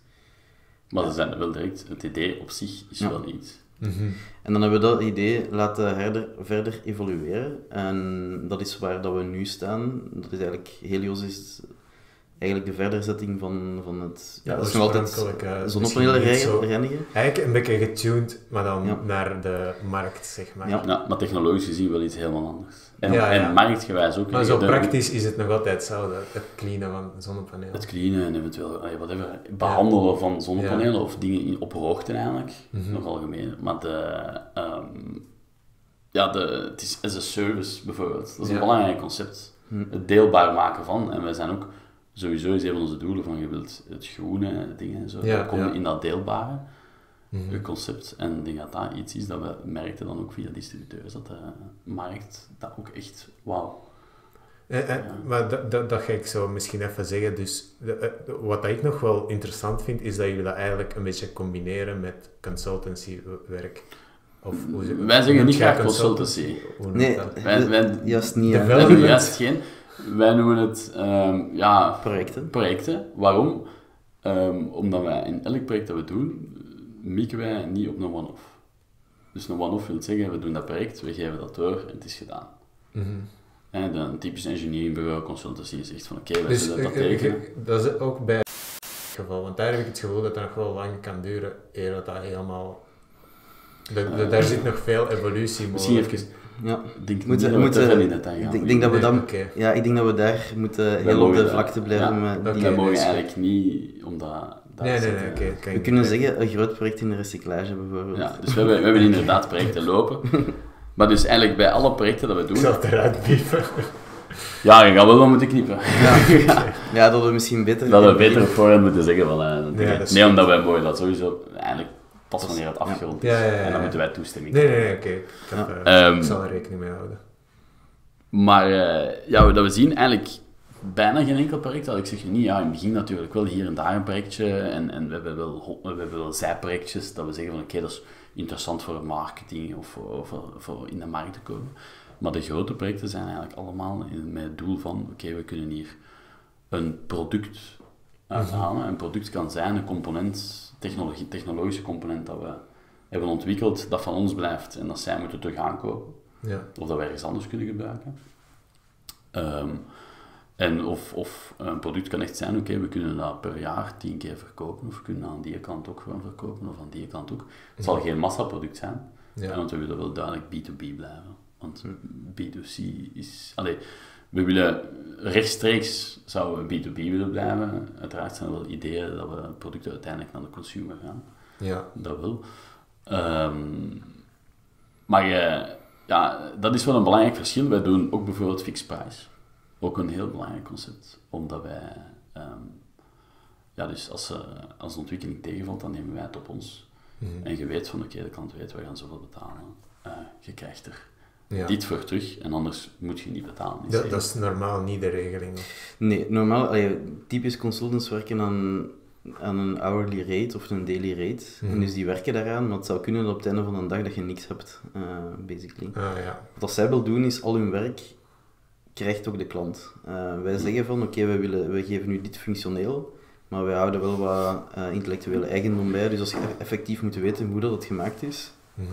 Maar ze zijn wel direct, het idee op zich is Ja. wel iets. Mhm. En dan hebben we dat idee laten herder, verder evolueren. En dat is waar dat we nu staan. Dat is eigenlijk, Helios is eigenlijk de verderzetting van, van het... Ja, dat is nog altijd eh, zonnepanelen. Eigenlijk een beetje getuned, maar dan Ja. naar de markt, zeg maar. Ja. Ja, maar technologisch gezien wel iets helemaal anders. En, Ja, ja. en marktgewijs ook. Maar zo De- praktisch is het nog altijd hetzelfde, het cleanen van zonnepanelen. Het cleanen en eventueel eh, whatever, behandelen van zonnepanelen Ja. of dingen in, op hoogte eigenlijk, Mhm. nog algemeen. Maar de, ehm, ja, de, het is as a service bijvoorbeeld. Dat is een belangrijk concept. Hm. Het deelbaar maken van. En wij zijn ook, sowieso is een van onze doelen van je wilt het groene dingen en zo. Ja, ja. in dat deelbare Mhm. eh, concept. En ik denk dat dat iets is dat we merkten dan ook via distributeurs, dat de markt dat ook echt, wauw. Eh, eh, Maar dat, dat, dat ga ik zo misschien even zeggen. Dus wat dat ik nog wel interessant vind, is dat jullie dat eigenlijk een beetje combineren met consultancy-werk. Of hoe Wij zeggen niet graag consultancy. Noemt Nee, dat? Wij- juist niet. Development. juist geen. Wij noemen het ehm, ja, Projecten. projecten. Waarom? Ehm, omdat wij in elk project dat we doen, mikken wij niet op een one-off. Dus een one-off wil zeggen, we doen dat project, we geven dat door en het is gedaan. Mhm. En de een typisch engineeringbureau consultancy zegt van oké, wij Dus zullen dat eh, eh, tekenen. eh, dat is ook bij geval, want daar heb ik het gevoel dat dat nog wel lang kan duren eer dat dat helemaal... De, de- Eh, daar zit nog veel evolutie Misschien mogelijk. even, Ja. ik denk Moeten- niet dat we moeten- detail Ik gaan. denk, ik denk dat we Nee, dan, ja, ik denk dat we daar moeten heel op de dat- vlakte blijven. ja, wij mogen dus- eigenlijk niet, omdat... daar Nee, nee, nee, eh, We kunnen zeggen, een groot project in de recyclage bijvoorbeeld. Ja, dus we hebben, we hebben inderdaad projecten lopen. Maar dus eigenlijk bij alle projecten dat we Ik doen... zal het eruit piepen. Ja, je gaat wel wel moeten knippen. Ja, dat we misschien beter... Dat we beter voorhand moeten zeggen van... eh, dat dat nee, goed. omdat wij mooi dat sowieso eigenlijk pas wanneer het afgerond is. Ja, ja, ja, En dan moeten wij toestemming Nee, geven. nee, nee, oké. Ik, Ehm, ik zal er rekening mee houden. Maar eh, ja, dat we zien eigenlijk bijna geen enkel project. Dat ik zeg niet, ja, in het begin natuurlijk wel hier en daar een projectje. En, en we, hebben wel, we hebben wel zijprojectjes dat we zeggen van oké, dat is interessant voor marketing of voor, voor, voor in de markt te komen. Maar de grote projecten zijn eigenlijk allemaal in- met het doel van oké, we kunnen hier een product uithalen. Een product kan zijn een component, technologie, technologische component dat we hebben ontwikkeld, dat van ons blijft en dat zij moeten terug aankopen. Ja. Of dat we ergens anders kunnen gebruiken. Ehm, en of, of een product kan echt zijn, oké, we kunnen dat per jaar tien keer verkopen, of we kunnen dat aan die kant ook gewoon verkopen, of aan die kant ook. Het zal geen massaproduct zijn, Ja. want we willen wel duidelijk B2B blijven. Want B2C is... Allee, we willen rechtstreeks zouden we B2B willen blijven. Uiteraard zijn er wel ideeën dat we producten uiteindelijk naar de consumer gaan. Ja. Dat wel. Ehm, maar eh, ja, dat is wel een belangrijk verschil. Wij doen ook bijvoorbeeld fixed price. Ook een heel belangrijk concept. Omdat wij... ehm, ja, dus als, eh, als de ontwikkeling tegenvalt, dan nemen wij het op ons. Mhm. En je weet van, oké, de klant weet, we gaan zoveel betalen. Eh, je krijgt er Ja. dit voor terug, en anders moet je niet betalen. is Dat, is normaal niet de regeling. Nee, normaal, allee, typisch consultants werken aan, aan een hourly rate of een daily rate. Mhm. En dus die werken daaraan, maar het zou kunnen dat op het einde van de dag dat je niks hebt, eh, basically. Ah, ja. Wat zij wil doen is al hun werk krijgt ook de klant. Eh, wij zeggen van oké, wij willen wij geven nu dit functioneel, maar wij houden wel wat eh, intellectuele eigendom bij. Dus als je effectief moet weten hoe dat het gemaakt is, Mhm.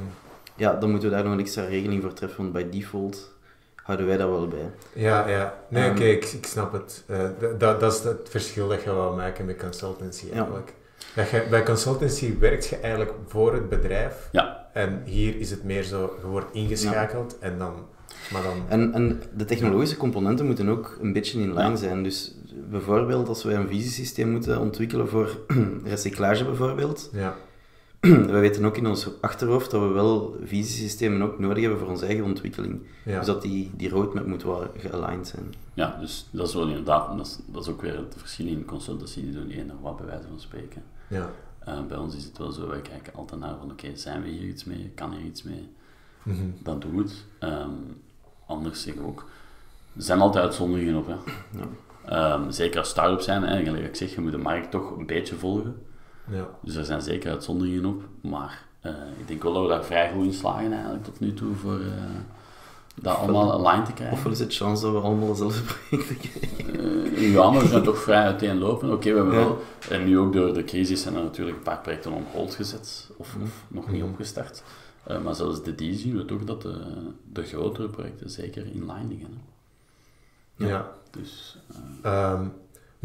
Ja, dan moeten we daar nog een extra regeling voor treffen, want bij default houden wij dat wel bij. Ja, ja. Nee, oké, ik, ik snap het. Eh, dat, dat is het verschil dat je wil maken met consultancy eigenlijk. Dat je, bij consultancy werkt je eigenlijk voor het bedrijf. Ja. En hier is het meer zo, je wordt ingeschakeld en dan... Maar dan... En, en de technologische componenten moeten ook een beetje in lijn zijn. Dus bijvoorbeeld als wij een visiesysteem moeten ontwikkelen voor recyclage bijvoorbeeld, Ja. wij weten ook in ons achterhoofd dat we wel visiesystemen ook nodig hebben voor onze eigen ontwikkeling. Ja. Dus dat die, die roadmap moet wel gealigned zijn. Ja, dus dat is wel inderdaad, dat is, dat is ook weer het verschil in consultancy, die doen eender wat bij wijze van spreken. Ja. Eh, bij ons is het wel zo, wij kijken altijd naar van oké, zijn we hier iets mee, kan hier iets mee, Mhm. dan doen we het. Ehm, anders zeggen we ook, er zijn altijd uitzonderingen op. Hè. Ja. Ehm, zeker als start-up zijn, hè, gelijk ik zeg, je moet de markt toch een beetje volgen. Ja. Dus er zijn zeker uitzonderingen op, maar eh, ik denk wel dat we daar vrij goed in slagen eigenlijk tot nu toe voor eh, dat allemaal aligned te krijgen. Ofwel is het chance dat we allemaal dezelfde projecten krijgen. Eh, ja, maar we zijn toch vrij uiteenlopen. Oké, we hebben Ja. wel... En nu ook door de crisis zijn er natuurlijk een paar projecten on hold gezet, of, of nog niet opgestart. Maar zelfs de die zien we toch dat de, de grotere projecten zeker in line liggen. Hè. Ja. Dus, eh, Ehm,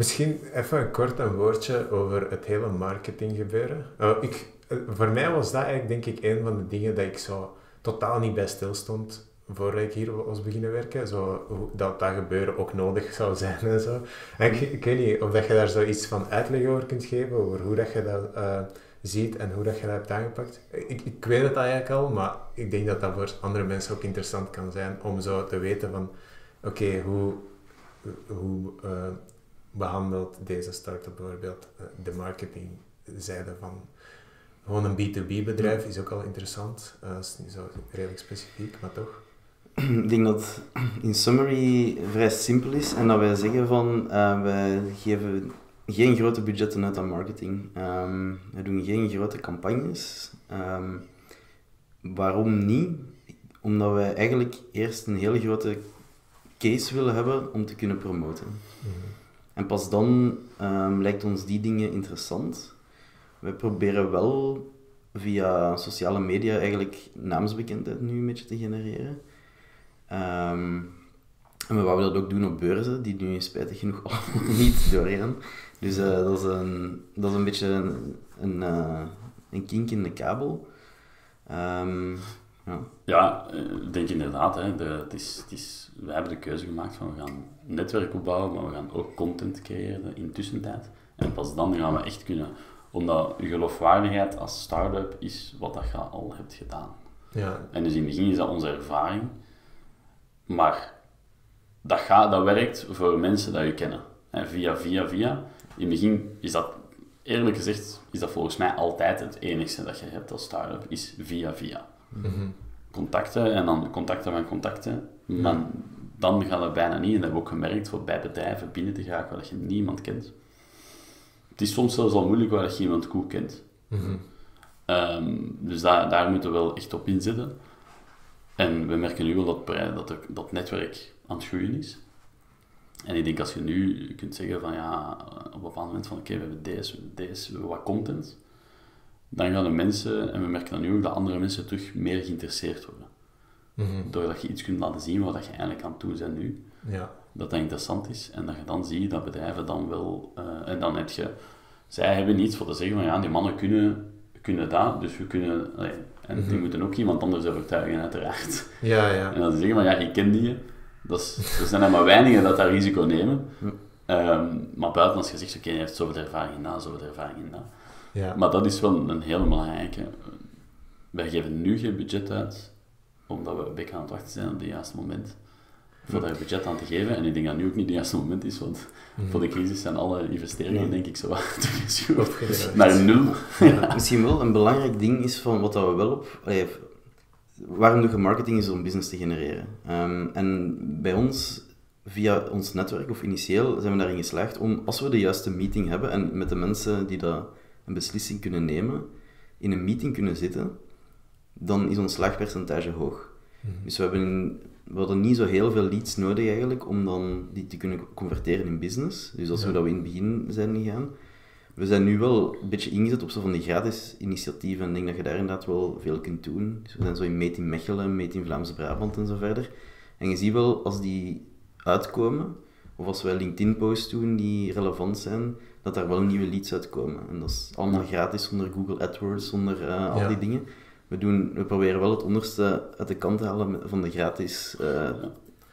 misschien even kort een woordje over het hele marketing gebeuren. Eh, ik, eh, voor mij was dat eigenlijk denk ik een van de dingen dat ik zo totaal niet bij stilstond voordat ik hier was beginnen werken. Zo, dat dat gebeuren ook nodig zou zijn en zo. En ik, ik weet niet of dat je daar zoiets van uitleg over kunt geven, over hoe dat je dat eh, ziet en hoe dat je dat hebt aangepakt. Ik, ik weet het eigenlijk al, maar ik denk dat dat voor andere mensen ook interessant kan zijn om zo te weten van, oké, hoe, hoe behandelt deze start-up bijvoorbeeld eh, de marketingzijde van gewoon een B2B-bedrijf is ook al interessant. Eh, Dat is niet zo redelijk specifiek, maar toch. Ik denk dat in summary vrij simpel is en dat wij zeggen van eh, wij geven geen grote budgetten uit aan marketing. Ehm we doen geen grote campagnes. Ehm, waarom niet? Omdat wij eigenlijk eerst een hele grote case willen hebben om te kunnen promoten. En pas dan ehm, lijkt ons die dingen interessant. We proberen wel via sociale media eigenlijk naamsbekendheid nu een beetje te genereren. Ehm, en we wouden dat ook doen op beurzen, die nu spijtig genoeg allemaal niet doorgaan. Dus eh, dat, is een, dat is een beetje een, een, eh, een kink in de kabel. Ehm, ja. ja, eh, ik denk inderdaad, hè, de, het is, het is, we hebben de keuze gemaakt van we gaan een netwerk opbouwen, maar we gaan ook content creëren in tussentijd. En pas dan gaan we echt kunnen, omdat je geloofwaardigheid als start-up is wat dat je al hebt gedaan. Ja, En dus in het begin is dat onze ervaring. Maar dat, gaat, dat werkt voor mensen dat je kennen. En via, via, via. In het begin is dat, eerlijk gezegd, is dat volgens mij altijd het enigste dat je hebt als start-up, is via, via. Mhm. Contacten en dan contacten van contacten. Maar dan gaat het bijna niet. En dat hebben we ook gemerkt, voor bij bedrijven binnen te geraken waar je niemand kent. Het is soms zelfs al moeilijk waar je iemand goed kent. Mhm. Ehm, dus daar, daar moeten we wel echt op inzetten. En we merken nu wel dat, dat, dat netwerk aan het groeien is. En ik denk als je nu kunt zeggen van ja, op een bepaald moment van oké, we hebben deze, deze, we hebben wat content, dan gaan de mensen, en we merken dan nu ook dat andere mensen terug meer geïnteresseerd worden. Mhm. Doordat je iets kunt laten zien wat je eigenlijk aan doen bent nu, Ja. dat dat interessant is. En dat je dan ziet dat bedrijven dan wel, eh, en dan heb je, zij hebben niets voor te zeggen van ja, die mannen kunnen, kunnen dat, dus we kunnen, allee, en die Mhm. moeten ook iemand anders overtuigen uiteraard. Ja, ja. En dan zeggen van ja, ik ken die. Dat is, er zijn er maar weinigen dat dat risico nemen. Ehm, maar buiten als je zegt, oké, je heeft zoveel ervaring in dat, zoveel ervaring in dat. Ja. Maar dat is wel een hele belangrijke. Wij geven nu geen budget uit, omdat we een beetje aan het wachten zijn op het juiste moment. Voor daar budget aan te geven. En ik denk dat nu ook niet het juiste moment is, want Mhm. voor de crisis zijn alle investeringen, Nee. denk ik, zo wat naar nul. Misschien wel een belangrijk ding is van wat dat we wel op... allee, waarom doe je marketing is om business te genereren. Ehm, en bij ons, via ons netwerk of initieel, zijn we daarin geslaagd om, als we de juiste meeting hebben en met de mensen die dat een beslissing kunnen nemen, in een meeting kunnen zitten, dan is ons slaagpercentage hoog. Mhm. Dus we, hebben in- we hadden niet zo heel veel leads nodig eigenlijk om dan die te kunnen converteren in business. Dus als Ja. we dat we in het begin zijn gegaan. We zijn nu wel een beetje ingezet op zo van die gratis initiatieven en ik denk dat je daar inderdaad wel veel kunt doen. Dus we zijn zo in Meet in Mechelen, Meet in Vlaamse Brabant en zo verder. En je ziet wel als die uitkomen, of als wij LinkedIn-posts doen die relevant zijn, dat daar wel nieuwe leads uitkomen. En dat is allemaal gratis zonder Google AdWords, zonder eh, al Ja. die dingen. We, doen, we proberen wel het onderste uit de kant te halen van de gratis. eh,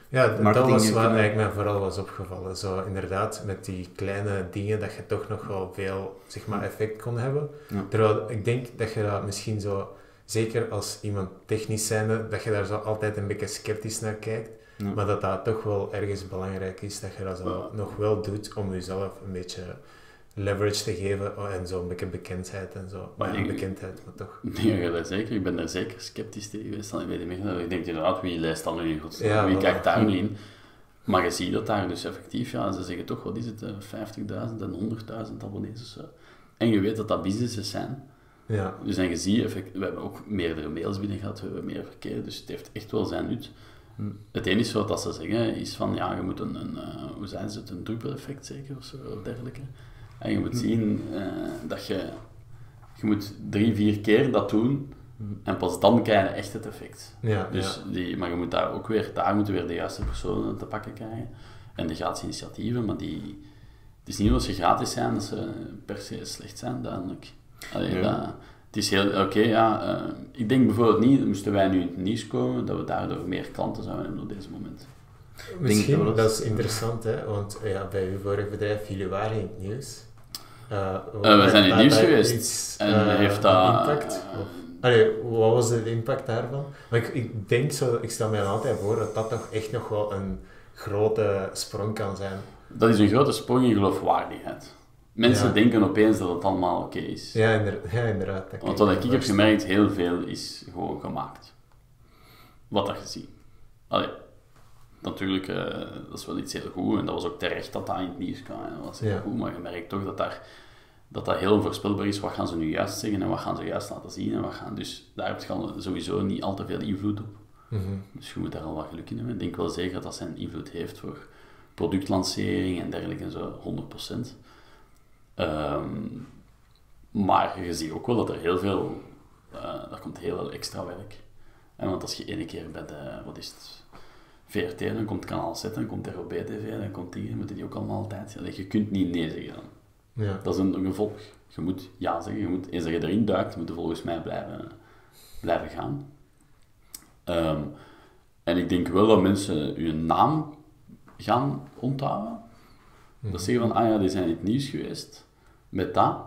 Ja, dat was wat eigenlijk mij vooral was opgevallen. Zo inderdaad, met die kleine dingen, dat je toch nog wel veel zeg maar, effect kon hebben. Ja. Terwijl ik denk dat je dat misschien zo, zeker als iemand technisch zijnde, dat je daar zo altijd een beetje sceptisch naar kijkt. Ja. Maar dat dat toch wel ergens belangrijk is, dat je dat zo Ja. nog wel doet om jezelf een beetje leverage te geven oh, en zo een beetje bekendheid en zo. Maar ja, ik- bekendheid, maar toch. Nee, ja, dat zeker. Ik ben daar zeker sceptisch tegen geweest. Weet ik meer. Ik denk inderdaad, wie leest dan nu in godsnaam? Ja, wie kijkt daar nu in? Maar je ziet dat daar dus effectief, ja, ze zeggen toch, wat is het, eh, 50.000 en 100.000 abonnees of zo. En je weet dat dat businesses zijn. Ja, Dus en je ziet, effect, we hebben ook meerdere mails binnen gehad, we hebben meer verkeer, dus het heeft echt wel zijn nut. Hm. Het enige wat dat ze zeggen is van, ja, je moet een, een eh, hoe zijn ze het, een druppeleffect zeker of zo, of dergelijke. En je moet Hm. zien eh, dat je, je moet drie, vier keer dat doen Hm. en pas dan krijg je echt het effect. ja, Dus die, maar je moet daar ook weer, daar moeten weer de juiste personen te pakken krijgen. En de gratis initiatieven, maar die, het is niet omdat ze gratis zijn dat ze per se slecht zijn, duidelijk. Allee, dat, het is heel, oké, ja, eh, ik denk bijvoorbeeld niet, moesten wij nu in het nieuws komen, dat we daardoor meer klanten zouden hebben op deze moment. Misschien, dat we dat- dat is interessant, hè, want ja, bij uw vorig bedrijf, jullie waren in het nieuws. Eh, Eh, we zijn in het nieuws geweest iets, en eh, heeft dat... impact? Allee, wat was de impact daarvan? Maar ik, ik denk zo, ik stel mij altijd voor dat dat toch echt nog wel een grote sprong kan zijn. dat is een grote sprong in geloofwaardigheid. Mensen Ja. denken opeens dat het allemaal oké is. Ja, inder- ja inderdaad. dat kan Want wat ik heb voorstellen. gemerkt, heel veel is gewoon gemaakt. Wat dat je ziet. Allee, natuurlijk, eh, dat is wel iets heel goed. En dat was ook terecht dat dat in het nieuws kwam. Dat was heel Ja. goed, maar je merkt toch dat daar, dat dat heel onvoorspelbaar is. Wat gaan ze nu juist zeggen en wat gaan ze juist laten zien. En wat gaan, dus daar heb je sowieso niet al te veel invloed op. Mhm. Dus je moet daar al wat geluk in hebben. Ik denk wel zeker dat dat zijn invloed heeft voor productlancering en dergelijke en zo, 100%. Ehm, maar je ziet ook wel dat er heel veel, daar komt heel veel extra werk. En want als je ene keer bij de, wat is het, VRT, dan komt kanaal Z, dan komt ROB TV, dan komt die, dan moeten die ook allemaal altijd. Ja, je kunt niet nee zeggen dan. Ja. Dat is een, een gevolg. Je moet ja zeggen, je moet, eens dat je erin duikt, moet je volgens mij blijven, blijven gaan. Ehm, en ik denk wel dat mensen je naam gaan onthouden. Dat zeggen van, ah ja, die zijn in het nieuws geweest, met dat.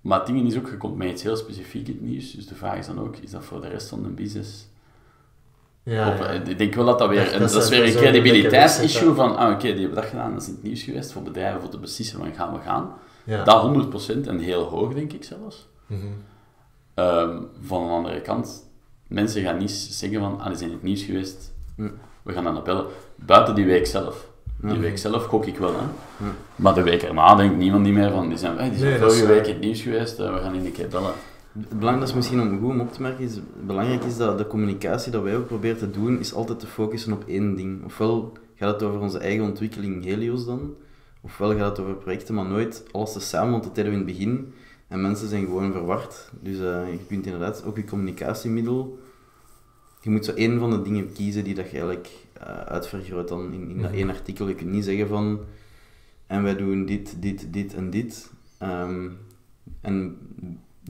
Maar het ding is ook, je komt met iets heel specifiek in het nieuws, dus de vraag is dan ook, is dat voor de rest van de business? Ja, eh, ik denk wel dat dat weer, Dat- dat is weer een credibiliteitsissue van, ah oké, die hebben dat gedaan, dat is in het nieuws geweest, voor bedrijven, voor te beslissen van gaan we gaan. ja. Dat 100% en heel hoog, denk ik zelfs. Mhm. Ehm, van een andere kant, mensen gaan niet zeggen van, ah, die zijn in het nieuws geweest, we gaan dan appellen. Buiten die week zelf. Die week zelf gok ik wel, hè. Maar de week erna denkt niemand niet meer van, die zijn, hey, die zijn Nee, vorige week in het nieuws geweest, eh, we gaan in een keer bellen. Het belangrijkste misschien om goed om op te merken is, belangrijk is dat de communicatie dat wij ook proberen te doen, is altijd te focussen op één ding. Ofwel, gaat het over onze eigen ontwikkeling Helios dan? Ofwel gaat het over projecten, maar nooit alles tezamen, want dat deden we in het begin. En mensen zijn gewoon verward. Dus eh, je kunt inderdaad ook je communicatiemiddel... Je moet zo één van de dingen kiezen die dat je eigenlijk uh, uitvergroot dan in, in dat Mhm. één artikel. Je kunt niet zeggen van... En wij doen dit, dit, dit en dit. Ehm, en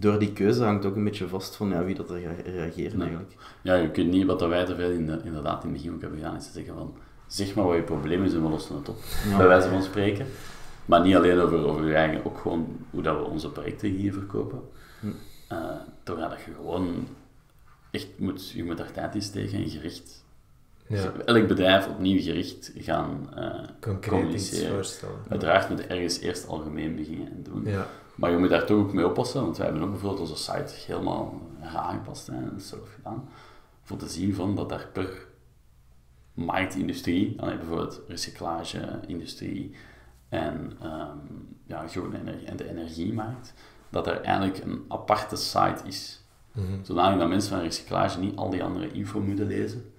door die keuze hangt ook een beetje vast van ja, wie dat er gaat reageren Nee. eigenlijk. Ja, je kunt niet, wat wij te veel in de, inderdaad in het begin ook hebben gedaan, is te zeggen van, zeg maar wat je probleem is en we lossen het op. Ja. Bij wijze van spreken. Maar niet alleen over, over je eigen, ook gewoon hoe dat we onze projecten hier verkopen. Hm. Uh, doordat je gewoon echt moet, je moet daar tijd in steken en gericht. Ja, Elk bedrijf opnieuw gericht gaan eh, concreet iets communiceren. voorstellen. Uiteraard moet je ergens eerst algemeen beginnen en doen. Ja, Maar je moet daar toch ook mee oppassen, want wij hebben ook bijvoorbeeld onze site helemaal aangepast en zelf gedaan. Voor te zien van dat daar per marktindustrie, allee, bijvoorbeeld recyclage-industrie en, ehm, ja, groene energie, en de energiemarkt, dat er eigenlijk een aparte site is. mhm. Zodanig dat mensen van recyclage niet al die andere info moeten lezen.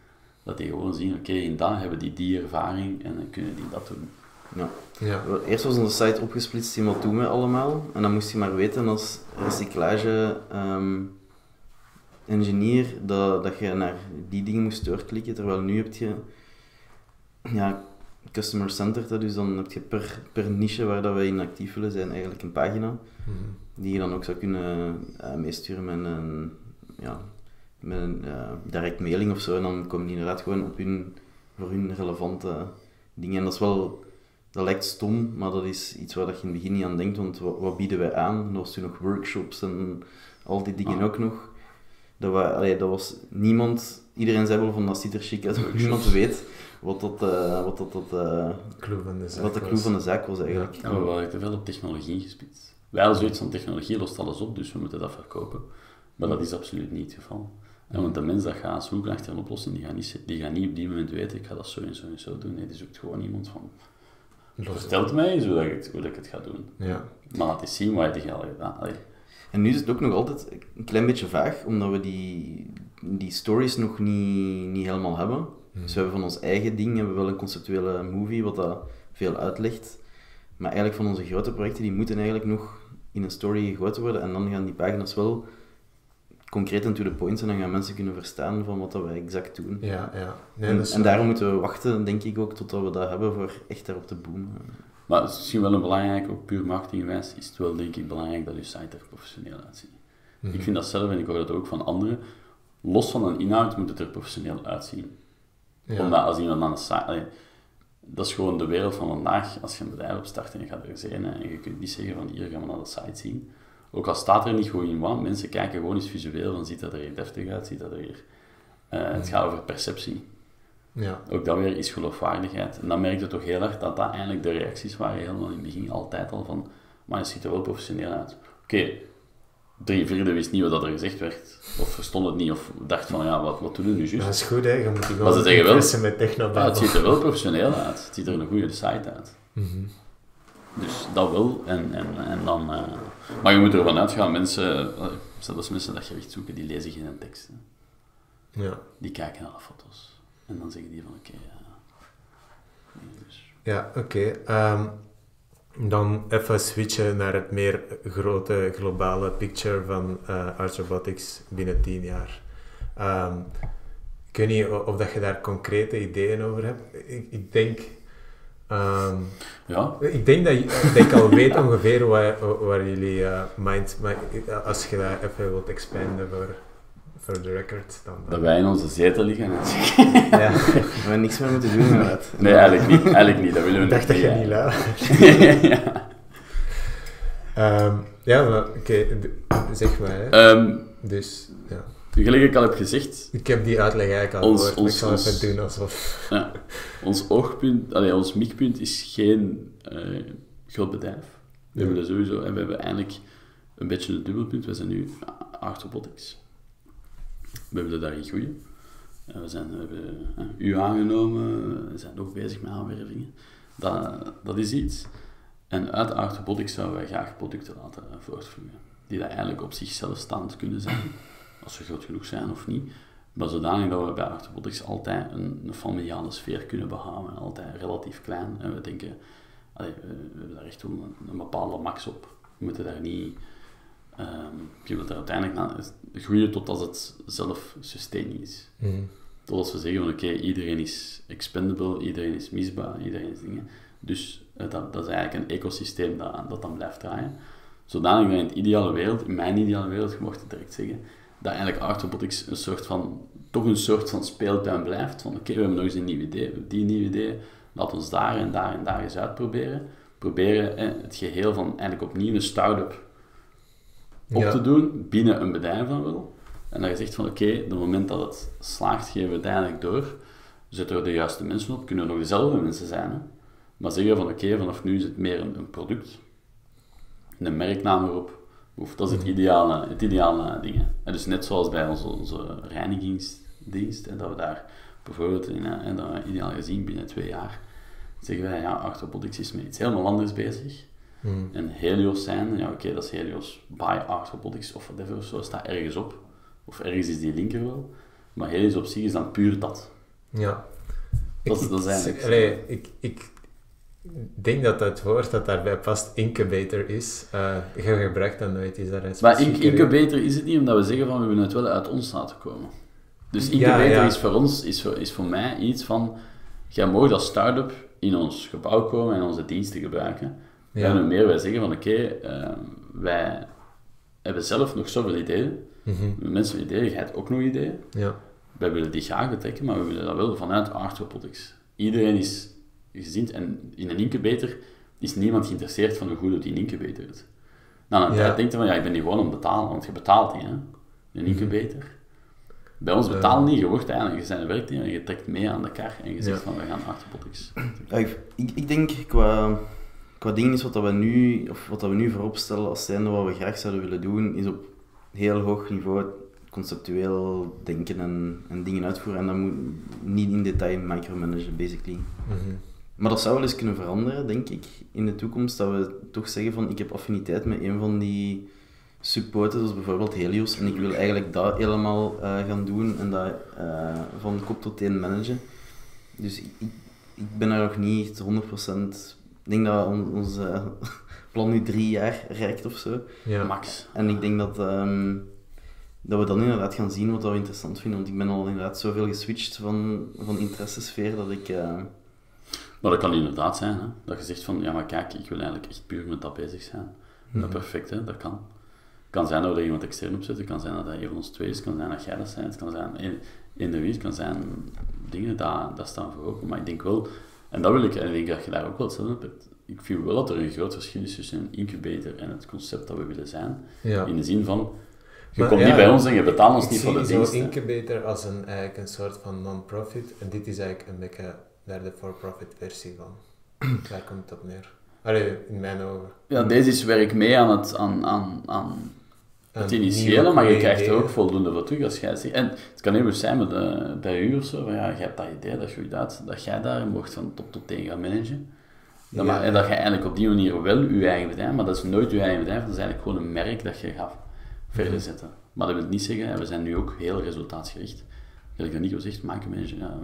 Dat die gewoon zien, oké, in dat hebben die die ervaring en dan kunnen die dat doen. Ja. ja, Eerst was onze site opgesplitst in wat doen we allemaal. En dan moest je maar weten als recyclage ehm, engineer dat, dat je naar die dingen moest doorklikken. Terwijl nu heb je ja, customer centered, dus dan heb je per, per niche waar dat wij in actief willen zijn eigenlijk een pagina mhm. die je dan ook zou kunnen eh, meesturen met een, ja, met een eh, direct mailing of zo. En dan komen die inderdaad gewoon op hun, voor hun relevante dingen. En dat is wel, dat lijkt stom, maar dat is iets waar dat je in het begin niet aan denkt. Want wat, wat bieden wij aan? Er was toen nog workshops en al die dingen Ah. ook nog. Dat, allee, dat was niemand, iedereen zei wel van dat ziet er chic uit, maar niemand weet wat dat, eh, wat dat, dat, eh, Clue van de zaak wat de was. clue van de zaak was eigenlijk. Ja, we waren te veel op technologie gespitst. Wij hadden zoiets van technologie lost alles op, dus we moeten dat verkopen. Maar dat is absoluut niet het geval. En want de mens dat gaat zoeken achter een oplossing, die gaat, niet, die gaat niet op die moment weten, ik ga dat zo en zo en zo doen. Nee, die zoekt gewoon iemand van, Los- vertel het mij eens hoe, dat ik, het, hoe dat ik het ga doen. Ja, Maar laat eens zien wat je al gedaan Allee, En nu is het ook nog altijd een klein beetje vaag, omdat we die, die stories nog niet, niet helemaal hebben. Dus we hebben van ons eigen ding hebben we wel een conceptuele movie, wat dat veel uitlegt. Maar eigenlijk van onze grote projecten, die moeten eigenlijk nog in een story gegoten worden. En dan gaan die pagina's wel concreet en to the point zijn. En dan gaan mensen kunnen verstaan van wat dat wij exact doen. ja, ja. Nee, en, dat is en daarom moeten we wachten, denk ik ook, totdat we dat hebben voor echt daarop te boomen. Maar het is misschien wel een belangrijk, ook puur marketingwijs, is het wel denk ik belangrijk dat je site er professioneel uitziet. Mhm. Ik vind dat zelf en ik hoor dat ook van anderen. Los van een inhoud moet het er professioneel uitzien. Ja. Omdat als iemand aan de site... allee, dat is gewoon de wereld van vandaag. Als je een bedrijf opstart en je gaat er zijn en je kunt niet zeggen van hier gaan we naar de site zien. Ook al staat er niet gewoon in wat, mensen kijken gewoon eens visueel van ziet dat er hier deftig uit, ziet dat er hier... Eh, het gaat over perceptie. Ja, Ook dat weer is geloofwaardigheid. En dan merk je toch heel erg dat dat eigenlijk de reacties waren helemaal in het begin altijd al van maar het ziet er wel professioneel uit. Oké, drie vierde wist niet wat dat er gezegd werd. Of verstond het niet, of dacht van ja, wat, wat doen we nu dat juist? is goed, hè. Je moet die gewoon ze zeggen met Ja, technobabel. het ziet er wel professioneel uit. Het ziet er een goede site uit. Mhm. Dus dat wel. En, en, en dan, eh, maar je moet ervan uitgaan, mensen, eh, zelfs mensen dat gewicht zoeken, die lezen geen tekst. hè. Ja. Die kijken naar de foto's. En dan zeggen die van oké, ja. Dus. Ja, oké. Ehm, dan even switchen naar het meer grote globale picture van eh Arts Robotics binnen tien jaar. Ehm, ik weet niet of dat je daar concrete ideeën over hebt. Ik, ik denk... ehm, Ja, ik denk dat, ik al weet ongeveer waar, waar jullie eh, mind... Maar als je dat even wilt expanden voor, voor de record, dan... dat wij in onze zetel liggen en Ja, we hebben niks meer moeten doen inderdaad. Nee, eigenlijk niet. Eigenlijk niet. Dat willen we Ik dacht dat je niet. niet ja. Ehm, ja, maar oké, zeg maar. Hè. Ehm, Dus, ja. Gelijk ik al heb gezegd, Ik heb die uitleg eigenlijk al Ons- gehoord, maar ik ons- zal ons- doen alsof... ja, ons oogpunt, allee, ons mikpunt is geen eh, groot bedrijf. We Ja. hebben dat sowieso, en we hebben eigenlijk een beetje een dubbelpunt. We zijn nu Art Robotics. We hebben dat daarin groeien. En we, zijn, we hebben eh, u aangenomen, we zijn ook bezig met aanwervingen. Dat, dat is iets. En uit Art Robotics zouden wij graag producten laten voortvloeien. Die dat eigenlijk op zichzelf staand kunnen zijn. Als ze groot genoeg zijn of niet. Maar zodanig dat we bij Arthropotics altijd een, een familiale sfeer kunnen behouden, altijd relatief klein. En we denken, allee, we, hebben daar echt een, een bepaalde max op. We moeten daar niet... ehm, je wilt er uiteindelijk naar groeien tot als het zelf sustaining is. Mhm. Tot als we zeggen van oké, iedereen is expendable, iedereen is misbaar, iedereen is dingen. Dus eh, dat, dat is eigenlijk een ecosysteem dat, dat dan blijft draaien. Zodanig dat in het ideale wereld, in mijn ideale wereld, je mocht het direct zeggen, dat eigenlijk Arthrobotics een soort van, toch een soort van speeltuin blijft. Van oké, we hebben nog eens een nieuw idee, we hebben die nieuw idee, laat ons daar en daar en daar eens uitproberen. Proberen eh, het geheel van eigenlijk opnieuw een start-up op Ja. te doen binnen een bedrijf dan wel. En dat je zegt van oké, op het moment dat het slaagt, geven we het eigenlijk door. Zetten we de juiste mensen op, kunnen er nog dezelfde mensen zijn. Hè? Maar zeggen van oké, vanaf nu is het meer een, een product. Een merknaam erop. Of dat is het ideale, het ideale ding. hè. Dus net zoals bij onze, onze reinigingsdienst, hè, dat we daar bijvoorbeeld in, hè, en dat we ideaal gezien binnen twee jaar zeggen wij, ja, Arthropotics is met iets helemaal anders bezig. Mhm. En Helios zijn, ja oké, dat is Helios by Arthropotics of whatever of zo, staat ergens op. Of ergens is die linker wel. Maar Helios op zich is dan puur dat. Ja. Dat is- Ik- dat is eigenlijk allee, ik, ik denk dat het woord dat daarbij past incubator is. Eh je gebruikt dat nooit. Is daar een Maar in, incubator is het niet omdat we zeggen van we willen het wel uit ons laten komen. Dus incubator ja. is voor ons, is voor, is voor mij iets van, jij mag als start-up in ons gebouw komen en onze diensten gebruiken. Ja. En hoe meer wij zeggen van oké, eh, wij hebben zelf nog zoveel ideeën. Mhm. Mensen met ideeën, jij hebt ook nog ideeën. Ja. Wij willen die graag betrekken, maar we willen dat wel vanuit Arthropotics. Iedereen is gezien en in een incubator is niemand geïnteresseerd van hoe goed het die incubator is. Nou, dan Ja. denkt je van ja, ik ben hier gewoon om te betalen, want je betaalt niet, hè? In een incubator. Bij ons betaal niet, je wordt eigenlijk, je bent een werknemer en je trekt mee aan de kar en je zegt Ja. van we gaan Arthropotics. Ja, ik, ik, denk qua, qua dingen is wat dat we nu, of wat dat we nu voorop stellen als zijnde wat we graag zouden willen doen, is op heel hoog niveau conceptueel denken en, en dingen uitvoeren. En dat moet niet in detail micromanagen, basically. Mhm. Maar dat zou wel eens kunnen veranderen, denk ik, in de toekomst. Dat we toch zeggen van, ik heb affiniteit met een van die subpoten, zoals bijvoorbeeld Helios. En ik wil eigenlijk dat helemaal eh, gaan doen en dat eh, van kop tot teen managen. Dus ik, ik, ben er nog niet 100%... Ik denk dat on- ons eh, plan nu drie jaar reikt of zo. Ja. Max. En ik denk dat, ehm, dat we dan inderdaad gaan zien wat we interessant vinden. Want ik ben al inderdaad zoveel geswitcht van, van interessesfeer dat ik... eh, Maar dat kan inderdaad zijn, hè? dat je zegt van ja, maar kijk, ik wil eigenlijk echt puur met dat bezig zijn. Dat Mhm. perfect, hè? dat kan. Het kan zijn dat we er iemand extern op zetten, het kan zijn dat dat een van ons twee is, het kan zijn dat jij dat zijn, het kan zijn in, in de wie, het kan zijn dingen, dat, dat staan voor open. Maar ik denk wel, en dat wil ik, en ik denk dat je daar ook wel hetzelfde op hebt, ik vind wel dat er een groot verschil is tussen een incubator en het concept dat we willen zijn. Ja. In de zin van, je Maar komt ja, niet bij ons en je betaalt ons Ik niet voor de zie dienst. zo'n hè. incubator als een, eigenlijk een soort van non-profit. En dit is eigenlijk een beetje daar de for-profit versie van. daar komt het op neer. Allee, in mijn ogen. Ja, deze is werk mee aan het, aan, aan, aan het initiële, maar je krijgt er ook voldoende voor terug als jij zegt. En het kan goed zijn met, eh, bij u of zo, van ja, jij hebt dat idee, dat groeit uit, dat jij daar mocht van top tot teen gaan managen. Dat Ja. ma- en dat je eigenlijk op die manier wel je eigen bedrijf, maar dat is nooit je eigen bedrijf, dat is eigenlijk gewoon een merk dat je gaat verder Mhm. zetten. Maar dat wil niet zeggen, we zijn nu ook heel resultaatsgericht. Gelijk dat Nico zegt, micromanager, ja,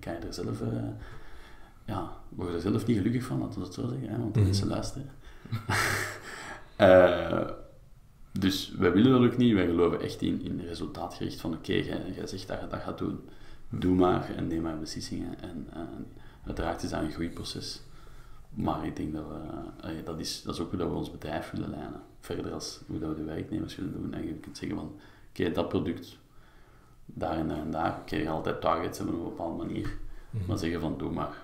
kan je er zelf, eh, ja, word je er zelf niet gelukkig van, laten we het zo zeggen, hè, want de Mhm. mensen luisteren. Eh, dus wij willen dat ook niet, wij geloven echt in, in resultaatgericht van oké, jij, jij zegt dat je dat gaat doen, doe maar en neem maar beslissingen. En, eh, uiteraard is dat een groeiproces. Maar ik denk dat we, eh, dat, is, dat is ook hoe dat we ons bedrijf willen leiden. Verder als hoe dat we de werknemers willen doen. En je kunt zeggen van, oké, dat product, daar en daar en daar, oké, je altijd targets hebben op een bepaalde manier. Mhm. Maar zeggen van, doe maar.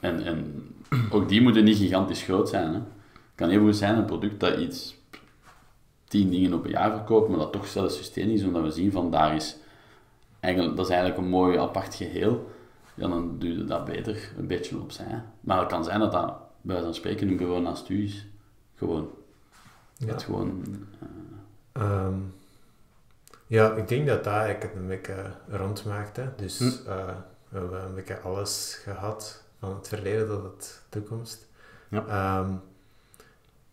En, en ook die moeten niet gigantisch groot zijn. Hè. Het kan heel goed zijn, een product dat iets, tien dingen op een jaar verkoopt, maar dat toch zelfsustaining is, omdat we zien van, daar is, eigenlijk, dat is eigenlijk een mooi apart geheel. Ja, dan doe je dat beter een beetje opzij. Maar het kan zijn dat dat, bij van spreken, nu gewoon naast u is. Gewoon. Ja. Het gewoon eh, Ehm, ja, ik denk dat dat eigenlijk het een beetje rondmaakt. Hè. Dus Hm. eh, we hebben een beetje alles gehad, van het verleden tot de toekomst. Ja. Ehm,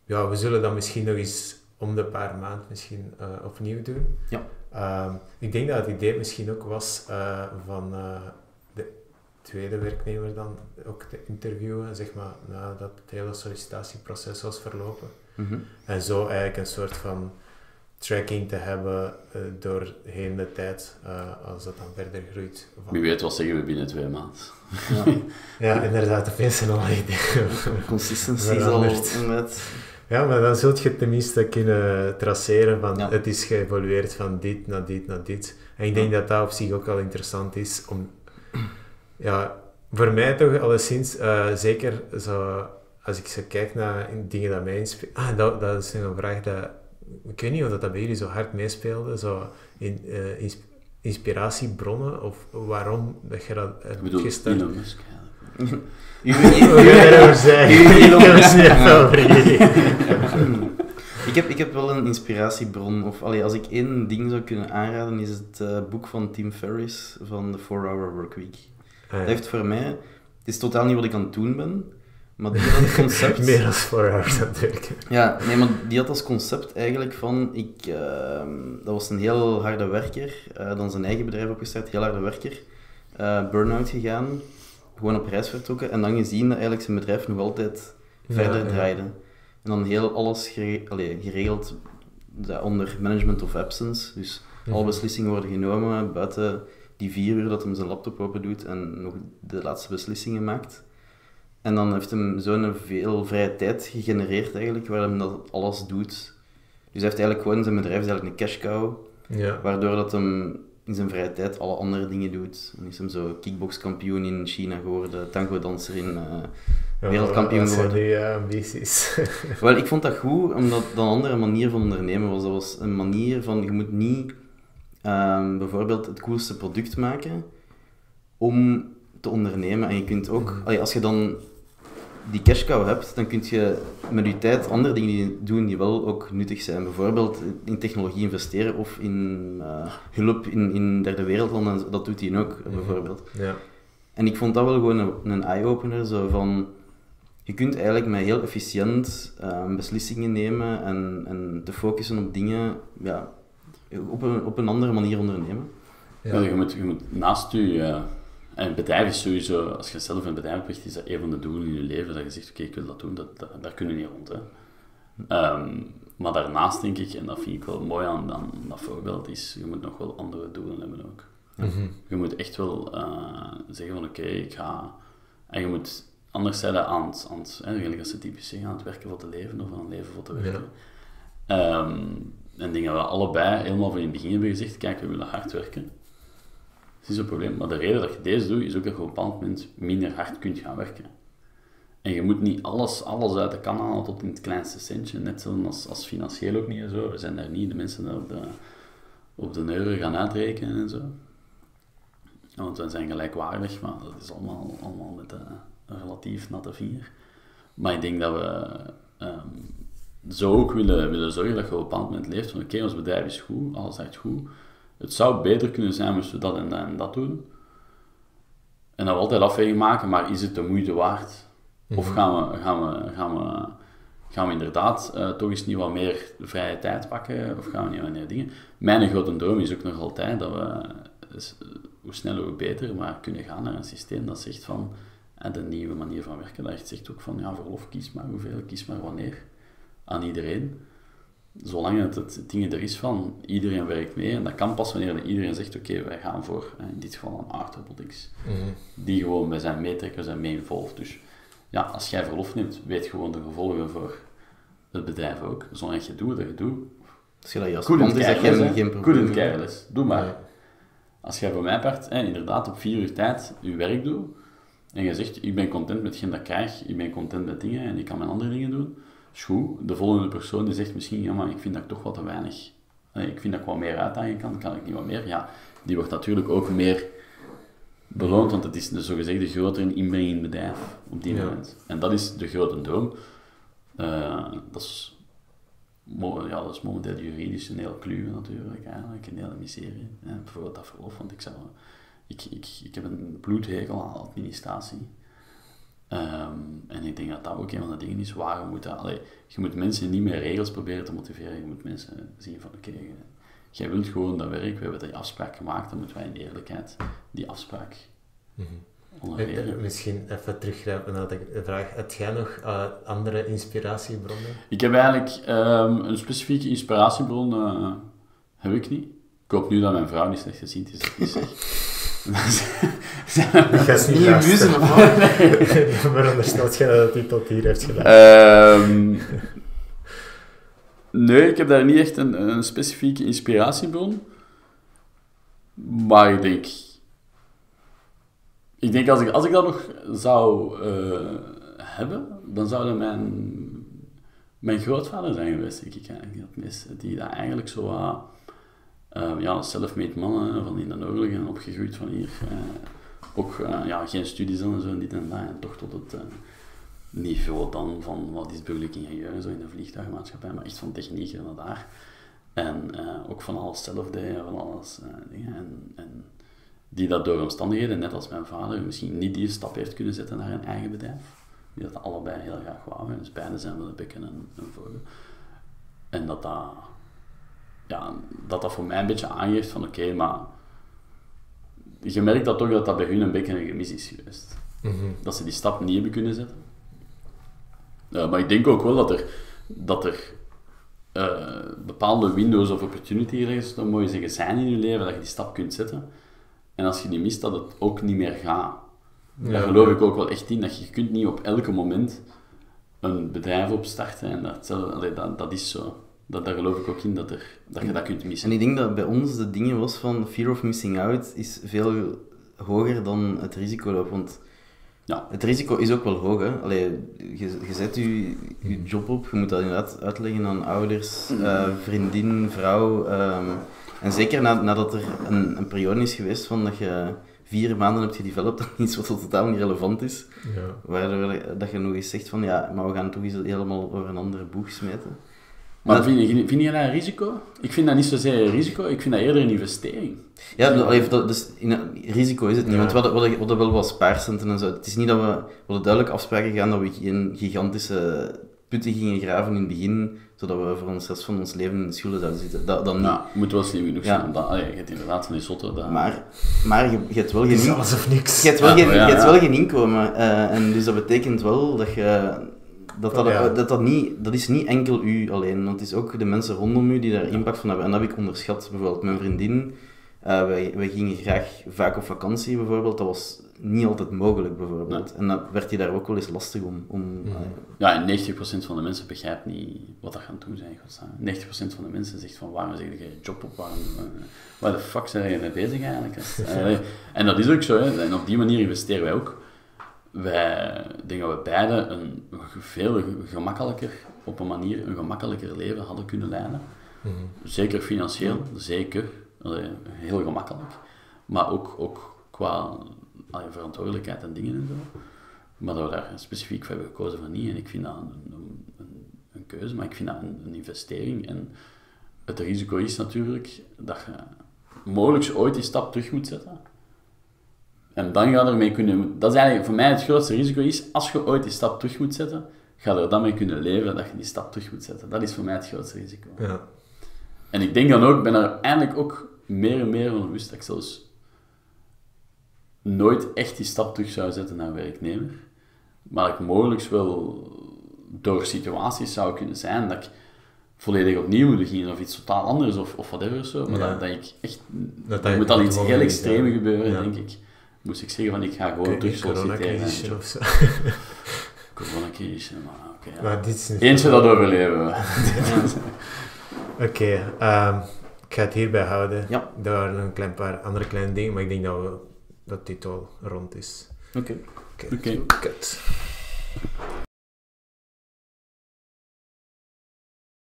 ja, we zullen dat misschien nog eens om de paar maanden misschien eh, opnieuw doen. Ja. Ehm, ik denk dat het idee misschien ook was eh, van de tweede werknemer dan ook te interviewen, zeg maar, nadat het hele sollicitatieproces was verlopen. Mhm. En zo eigenlijk een soort van tracking te hebben uh, doorheen de tijd, als dat dan verder groeit. Van... Wie weet wat zeggen we binnen twee maanden. Ja, ja inderdaad, de mensen al idee. Consistency is al met... Ja, maar dan zult je tenminste kunnen traceren van het is geëvolueerd van dit naar dit naar dit. En ik denk dat dat op zich ook wel interessant is om, ja, voor mij toch alleszins, uh, zeker zo, als ik zo kijk naar dingen dat mij inspelen. Ah, dat, dat is een vraag dat, ik weet niet of dat, bij jullie zo hard meespeelde, zo in, uh, inspiratiebronnen of waarom dat je dat hebt gestart. U erover Ik heb, ik heb wel een inspiratiebron. Of, allee, als ik één ding zou kunnen aanraden, is het uh, boek van Tim Ferriss van The 4-Hour Workweek. Ah, ja. Dat heeft voor mij... Het is totaal niet wat ik aan het doen ben, maar die had het concept... Meer dan 4 hours natuurlijk. Ja, nee, maar die had als concept eigenlijk van... Ik, uh, dat was een heel harde werker, uh, dan zijn eigen bedrijf opgestart, heel harde werker. Uh, burn-out gegaan, gewoon op reis vertrokken en dan gezien dat eigenlijk zijn bedrijf nog altijd verder draaide. En dan heel alles gere allee, geregeld onder management of absence. Dus alle mhm. beslissingen worden genomen buiten die vier uur dat hij zijn laptop open doet en nog de laatste beslissingen maakt. En dan heeft hem zo'n veel vrije tijd gegenereerd eigenlijk, waar hij dat alles doet. Dus hij heeft eigenlijk gewoon zijn bedrijf is eigenlijk een cash cow, ja. waardoor dat hem in zijn vrije tijd alle andere dingen doet. Dan is hem zo kickboxkampioen in China geworden, tango-danser in uh, wereldkampioen geworden. die uh, ambities? Wel, ik vond dat goed, omdat dat een andere manier van ondernemen was. Dat was een manier van, je moet niet um, bijvoorbeeld het coolste product maken om te ondernemen. En je kunt ook, allee, als je dan die cash cow hebt, dan kun je met je tijd andere dingen doen die wel ook nuttig zijn. Bijvoorbeeld in technologie investeren of in uh, hulp in, in derde wereldlanden, dat doet hij ook mhm. bijvoorbeeld. Ja. En ik vond dat wel gewoon een, een eye-opener, zo van... Je kunt eigenlijk met heel efficiënt uh, beslissingen nemen en, en te focussen op dingen ja, op, een, op een andere manier ondernemen. Ja. je, moet, je moet naast je en een bedrijf is sowieso, als je zelf een bedrijf hebt, is dat een van de doelen in je leven, dat je zegt, oké, ik wil dat doen, dat, daar kunnen we niet rond. Hè. Ehm, maar daarnaast denk ik, en dat vind ik wel mooi aan, aan dat voorbeeld, is je moet nog wel andere doelen hebben ook. Mhm. Je moet echt wel uh, zeggen van, oké, ik ga... En je moet anders zijn aan het, aan het hè, als ze typisch zeggen, aan het werken voor te leven of aan het leven voor te werken. Ja. Um, en dingen we allebei helemaal van in het begin hebben gezegd, kijk, we willen hard werken is een probleem. Maar de reden dat je deze doet, is ook dat je op een bepaald moment minder hard kunt gaan werken. En je moet niet alles, alles uit de kan halen tot in het kleinste centje. Net zoals als financieel ook niet en zo. We zijn daar niet de mensen op de, op de euro gaan uitrekenen en zo. Want we zijn gelijkwaardig, maar dat is allemaal, allemaal met een relatief natte vinger. Maar ik denk dat we um, zo ook willen, willen zorgen dat je op een bepaald moment leeft van oké, ons bedrijf is goed, alles gaat goed het zou beter kunnen zijn als we dat en dat en dat doen. En dan we altijd afweging maken, maar is het de moeite waard? Of mhm. gaan we, gaan we, gaan we, gaan we inderdaad uh, toch eens niet wat meer vrije tijd pakken? Of gaan we niet wat meer dingen? Mijn grote droom is ook nog altijd dat we, dus, hoe sneller hoe beter, maar kunnen gaan naar een systeem dat zegt van, en de nieuwe manier van werken, dat echt zegt ook van, ja, verlof, kies maar hoeveel, kies maar wanneer, aan iedereen zolang het, het ding er is van iedereen werkt mee, en dat kan pas wanneer iedereen zegt, oké, wij gaan voor, in dit geval een Art Robotics, mm die gewoon bij zijn meetrekkers en mee involved. Dus ja, als jij verlof neemt, weet gewoon de gevolgen voor het bedrijf ook. Zolang je doet wat je doet. Als je dat juist komt, is dat geen, geen probleem. careless. Doe maar. Als jij voor mij part, inderdaad op vier uur tijd je werk doet, en je zegt, ik ben content met hetgeen dat ik krijg, ik ben content met dingen en ik kan mijn andere dingen doen, is De volgende persoon die zegt misschien, ja, maar ik vind dat ik toch wat te weinig. Ik vind dat ik wat meer uitdagen kan, kan ik niet wat meer. Ja, die wordt natuurlijk ook meer beloond, want het is de zogezegde grotere inbreng in het bedrijf op die moment. En dat is de grote droom. Uh, dat, is, ja, dat is momenteel juridisch een heel kluwe natuurlijk, eigenlijk, een hele miserie. Ja, bijvoorbeeld dat verlof, want ik, zou, ik, ik, ik heb een bloedhekel aan administratie. Ehm, en ik denk dat dat ook een van de dingen is waar we moeten... Allee, je moet mensen niet meer regels proberen te motiveren. Je moet mensen zien van, oké, jij wilt gewoon dat werk, we hebben die afspraak gemaakt, dan moeten wij in eerlijkheid die afspraak honoreren. Eh, Misschien even teruggrijpen naar de vraag. Heb jij nog eh, andere inspiratiebronnen? Ik heb eigenlijk ehm, een specifieke inspiratiebron, heb ik niet. Ik hoop nu dat mijn vrouw niet slecht gezien is, ik. Ga eens Niet je muze, maar Maar onderstelt jij dat hij tot hier heeft gedaan? Ehm, nee, ik heb daar niet echt een, een specifieke inspiratiebron. Maar ik denk... Ik denk, als ik, als ik dat nog zou eh, hebben, dan zou dat mijn, mijn grootvader zijn geweest, denk ik eigenlijk. Het. Die dat eigenlijk zo... eh, ja, self-made mannen van in de oorlog en opgegroeid van hier. eh, ook eh, ja, geen studies en zo, en dit en dat. En toch tot het... eh, niveau dan van wat is burgerlijk ingenieur zo in de vliegtuigmaatschappij, maar echt van techniek naar daar. En ook van alles zelf van alles dingen. En, en die dat door omstandigheden, net als mijn vader, misschien niet die stap heeft kunnen zetten naar een eigen bedrijf. Die dat allebei heel graag wouden. Dus beide zijn wel een bekken en voorbeeld. En dat dat, ja, dat dat voor mij een beetje aangeeft van oké, maar je merkt dat toch dat dat bij hun een beetje een gemis is geweest Mhm. dat ze die stap niet hebben kunnen zetten. Eh, maar ik denk ook wel dat er, dat er eh, bepaalde windows of opportunity ergens, dan moet je zeggen, zijn in je leven dat je die stap kunt zetten. En als je die mist, dat het ook niet meer gaat. Ja. Daar geloof ik ook wel echt in, dat je kunt niet op elke moment een bedrijf opstarten. En dat, dat, dat is zo. Dat, daar geloof ik ook in, dat, er, dat je dat kunt missen. En ik denk dat bij ons de dingen was van fear of missing out is veel hoger dan het risico lopen. Want Ja. het risico is ook wel hoog. Hè? Allee, je, je zet je, je job op, je moet dat inderdaad uitleggen aan ouders, eh, vriendin, vrouw. ehm, en zeker na, nadat er een, een periode is geweest van dat je vier maanden hebt gedeveloped aan iets wat totaal niet relevant is. Ja. Waardoor dat je nog eens zegt van ja, maar we gaan toch eens helemaal over een andere boeg smeten. Maar Dat- vind, je, vind je dat een risico? Ik vind dat niet zozeer een risico, ik vind dat eerder een investering. Ja, dat, dus in, risico is het niet, Ja. want we hadden, we hadden- we hadden wel wat spaarcenten en zo. Het is niet dat we, we hadden duidelijk afspraken gedaan dat we geen gigantische putten gingen graven in het begin, zodat we voor ons rest van ons leven in de schulden zouden zitten. Dat, dat niet. Nou, moet wel slim genoeg Ja. zijn. allee, je hebt inderdaad van die. Dat, Maar, maar je, je hebt wel Het geen, is in- alles of niks. je hebt wel Ja, geen, ja, je hebt ja. wel geen inkomen. eh, en dus dat betekent wel dat je... Dat dat, Ja. dat, dat, niet, dat is niet enkel u alleen, want het is ook de mensen rondom u die daar impact van hebben. En dat heb ik onderschat. Bijvoorbeeld mijn vriendin, eh, wij, wij gingen graag vaak op vakantie bijvoorbeeld. Dat was niet altijd mogelijk bijvoorbeeld. En dan werd je daar ook wel eens lastig om. om Mhm. Ja, en 90% van de mensen begrijpt niet wat dat gaan doen zijn. godsnaam. 90% van de mensen zegt van waarom zeg je job op, waarom, waar de fuck zijn je mee bezig eigenlijk? En dat is ook zo, hè. en op die manier investeren wij ook. Wij ik denk dat we beide een veel gemakkelijker, op een manier, een gemakkelijker leven hadden kunnen leiden. Mhm. Zeker financieel, zeker. Allee, heel gemakkelijk. Maar ook, ook qua allee, verantwoordelijkheid en dingen en zo. Maar dat we daar specifiek voor hebben gekozen van niet. En ik vind dat een, een, een, een keuze, maar ik vind dat een, een investering. En het risico is natuurlijk dat je mogelijk ooit die stap terug moet zetten. En dan ga je ermee kunnen... Dat is eigenlijk voor mij het grootste risico is, als je ooit die stap terug moet zetten, ga je er dan mee kunnen leven dat je die stap terug moet zetten. Dat is voor mij het grootste risico. Ja. En ik denk dan ook, ik ben er eindelijk ook meer en meer van bewust dat ik zelfs nooit echt die stap terug zou zetten naar werknemer. Maar dat ik mogelijk wel door situaties zou kunnen zijn dat ik volledig opnieuw moet beginnen of iets totaal anders of, of whatever zo. Maar Ja. dat, dat ik echt, Dat dat moet al je iets heel extreem ja. gebeuren, denk ik. Moest ik zeggen van ik ga gewoon terug solliciteren. Naar of zo. Coronacrisis, maar oké. ja. Maar dit is niet... Eentje dat overleven we. Oké, ehm, ik ga het hierbij houden. Ja. Er waren nog een klein paar andere kleine dingen, maar ik denk dat, we, dat dit al rond is. Oké. Oké, Oké.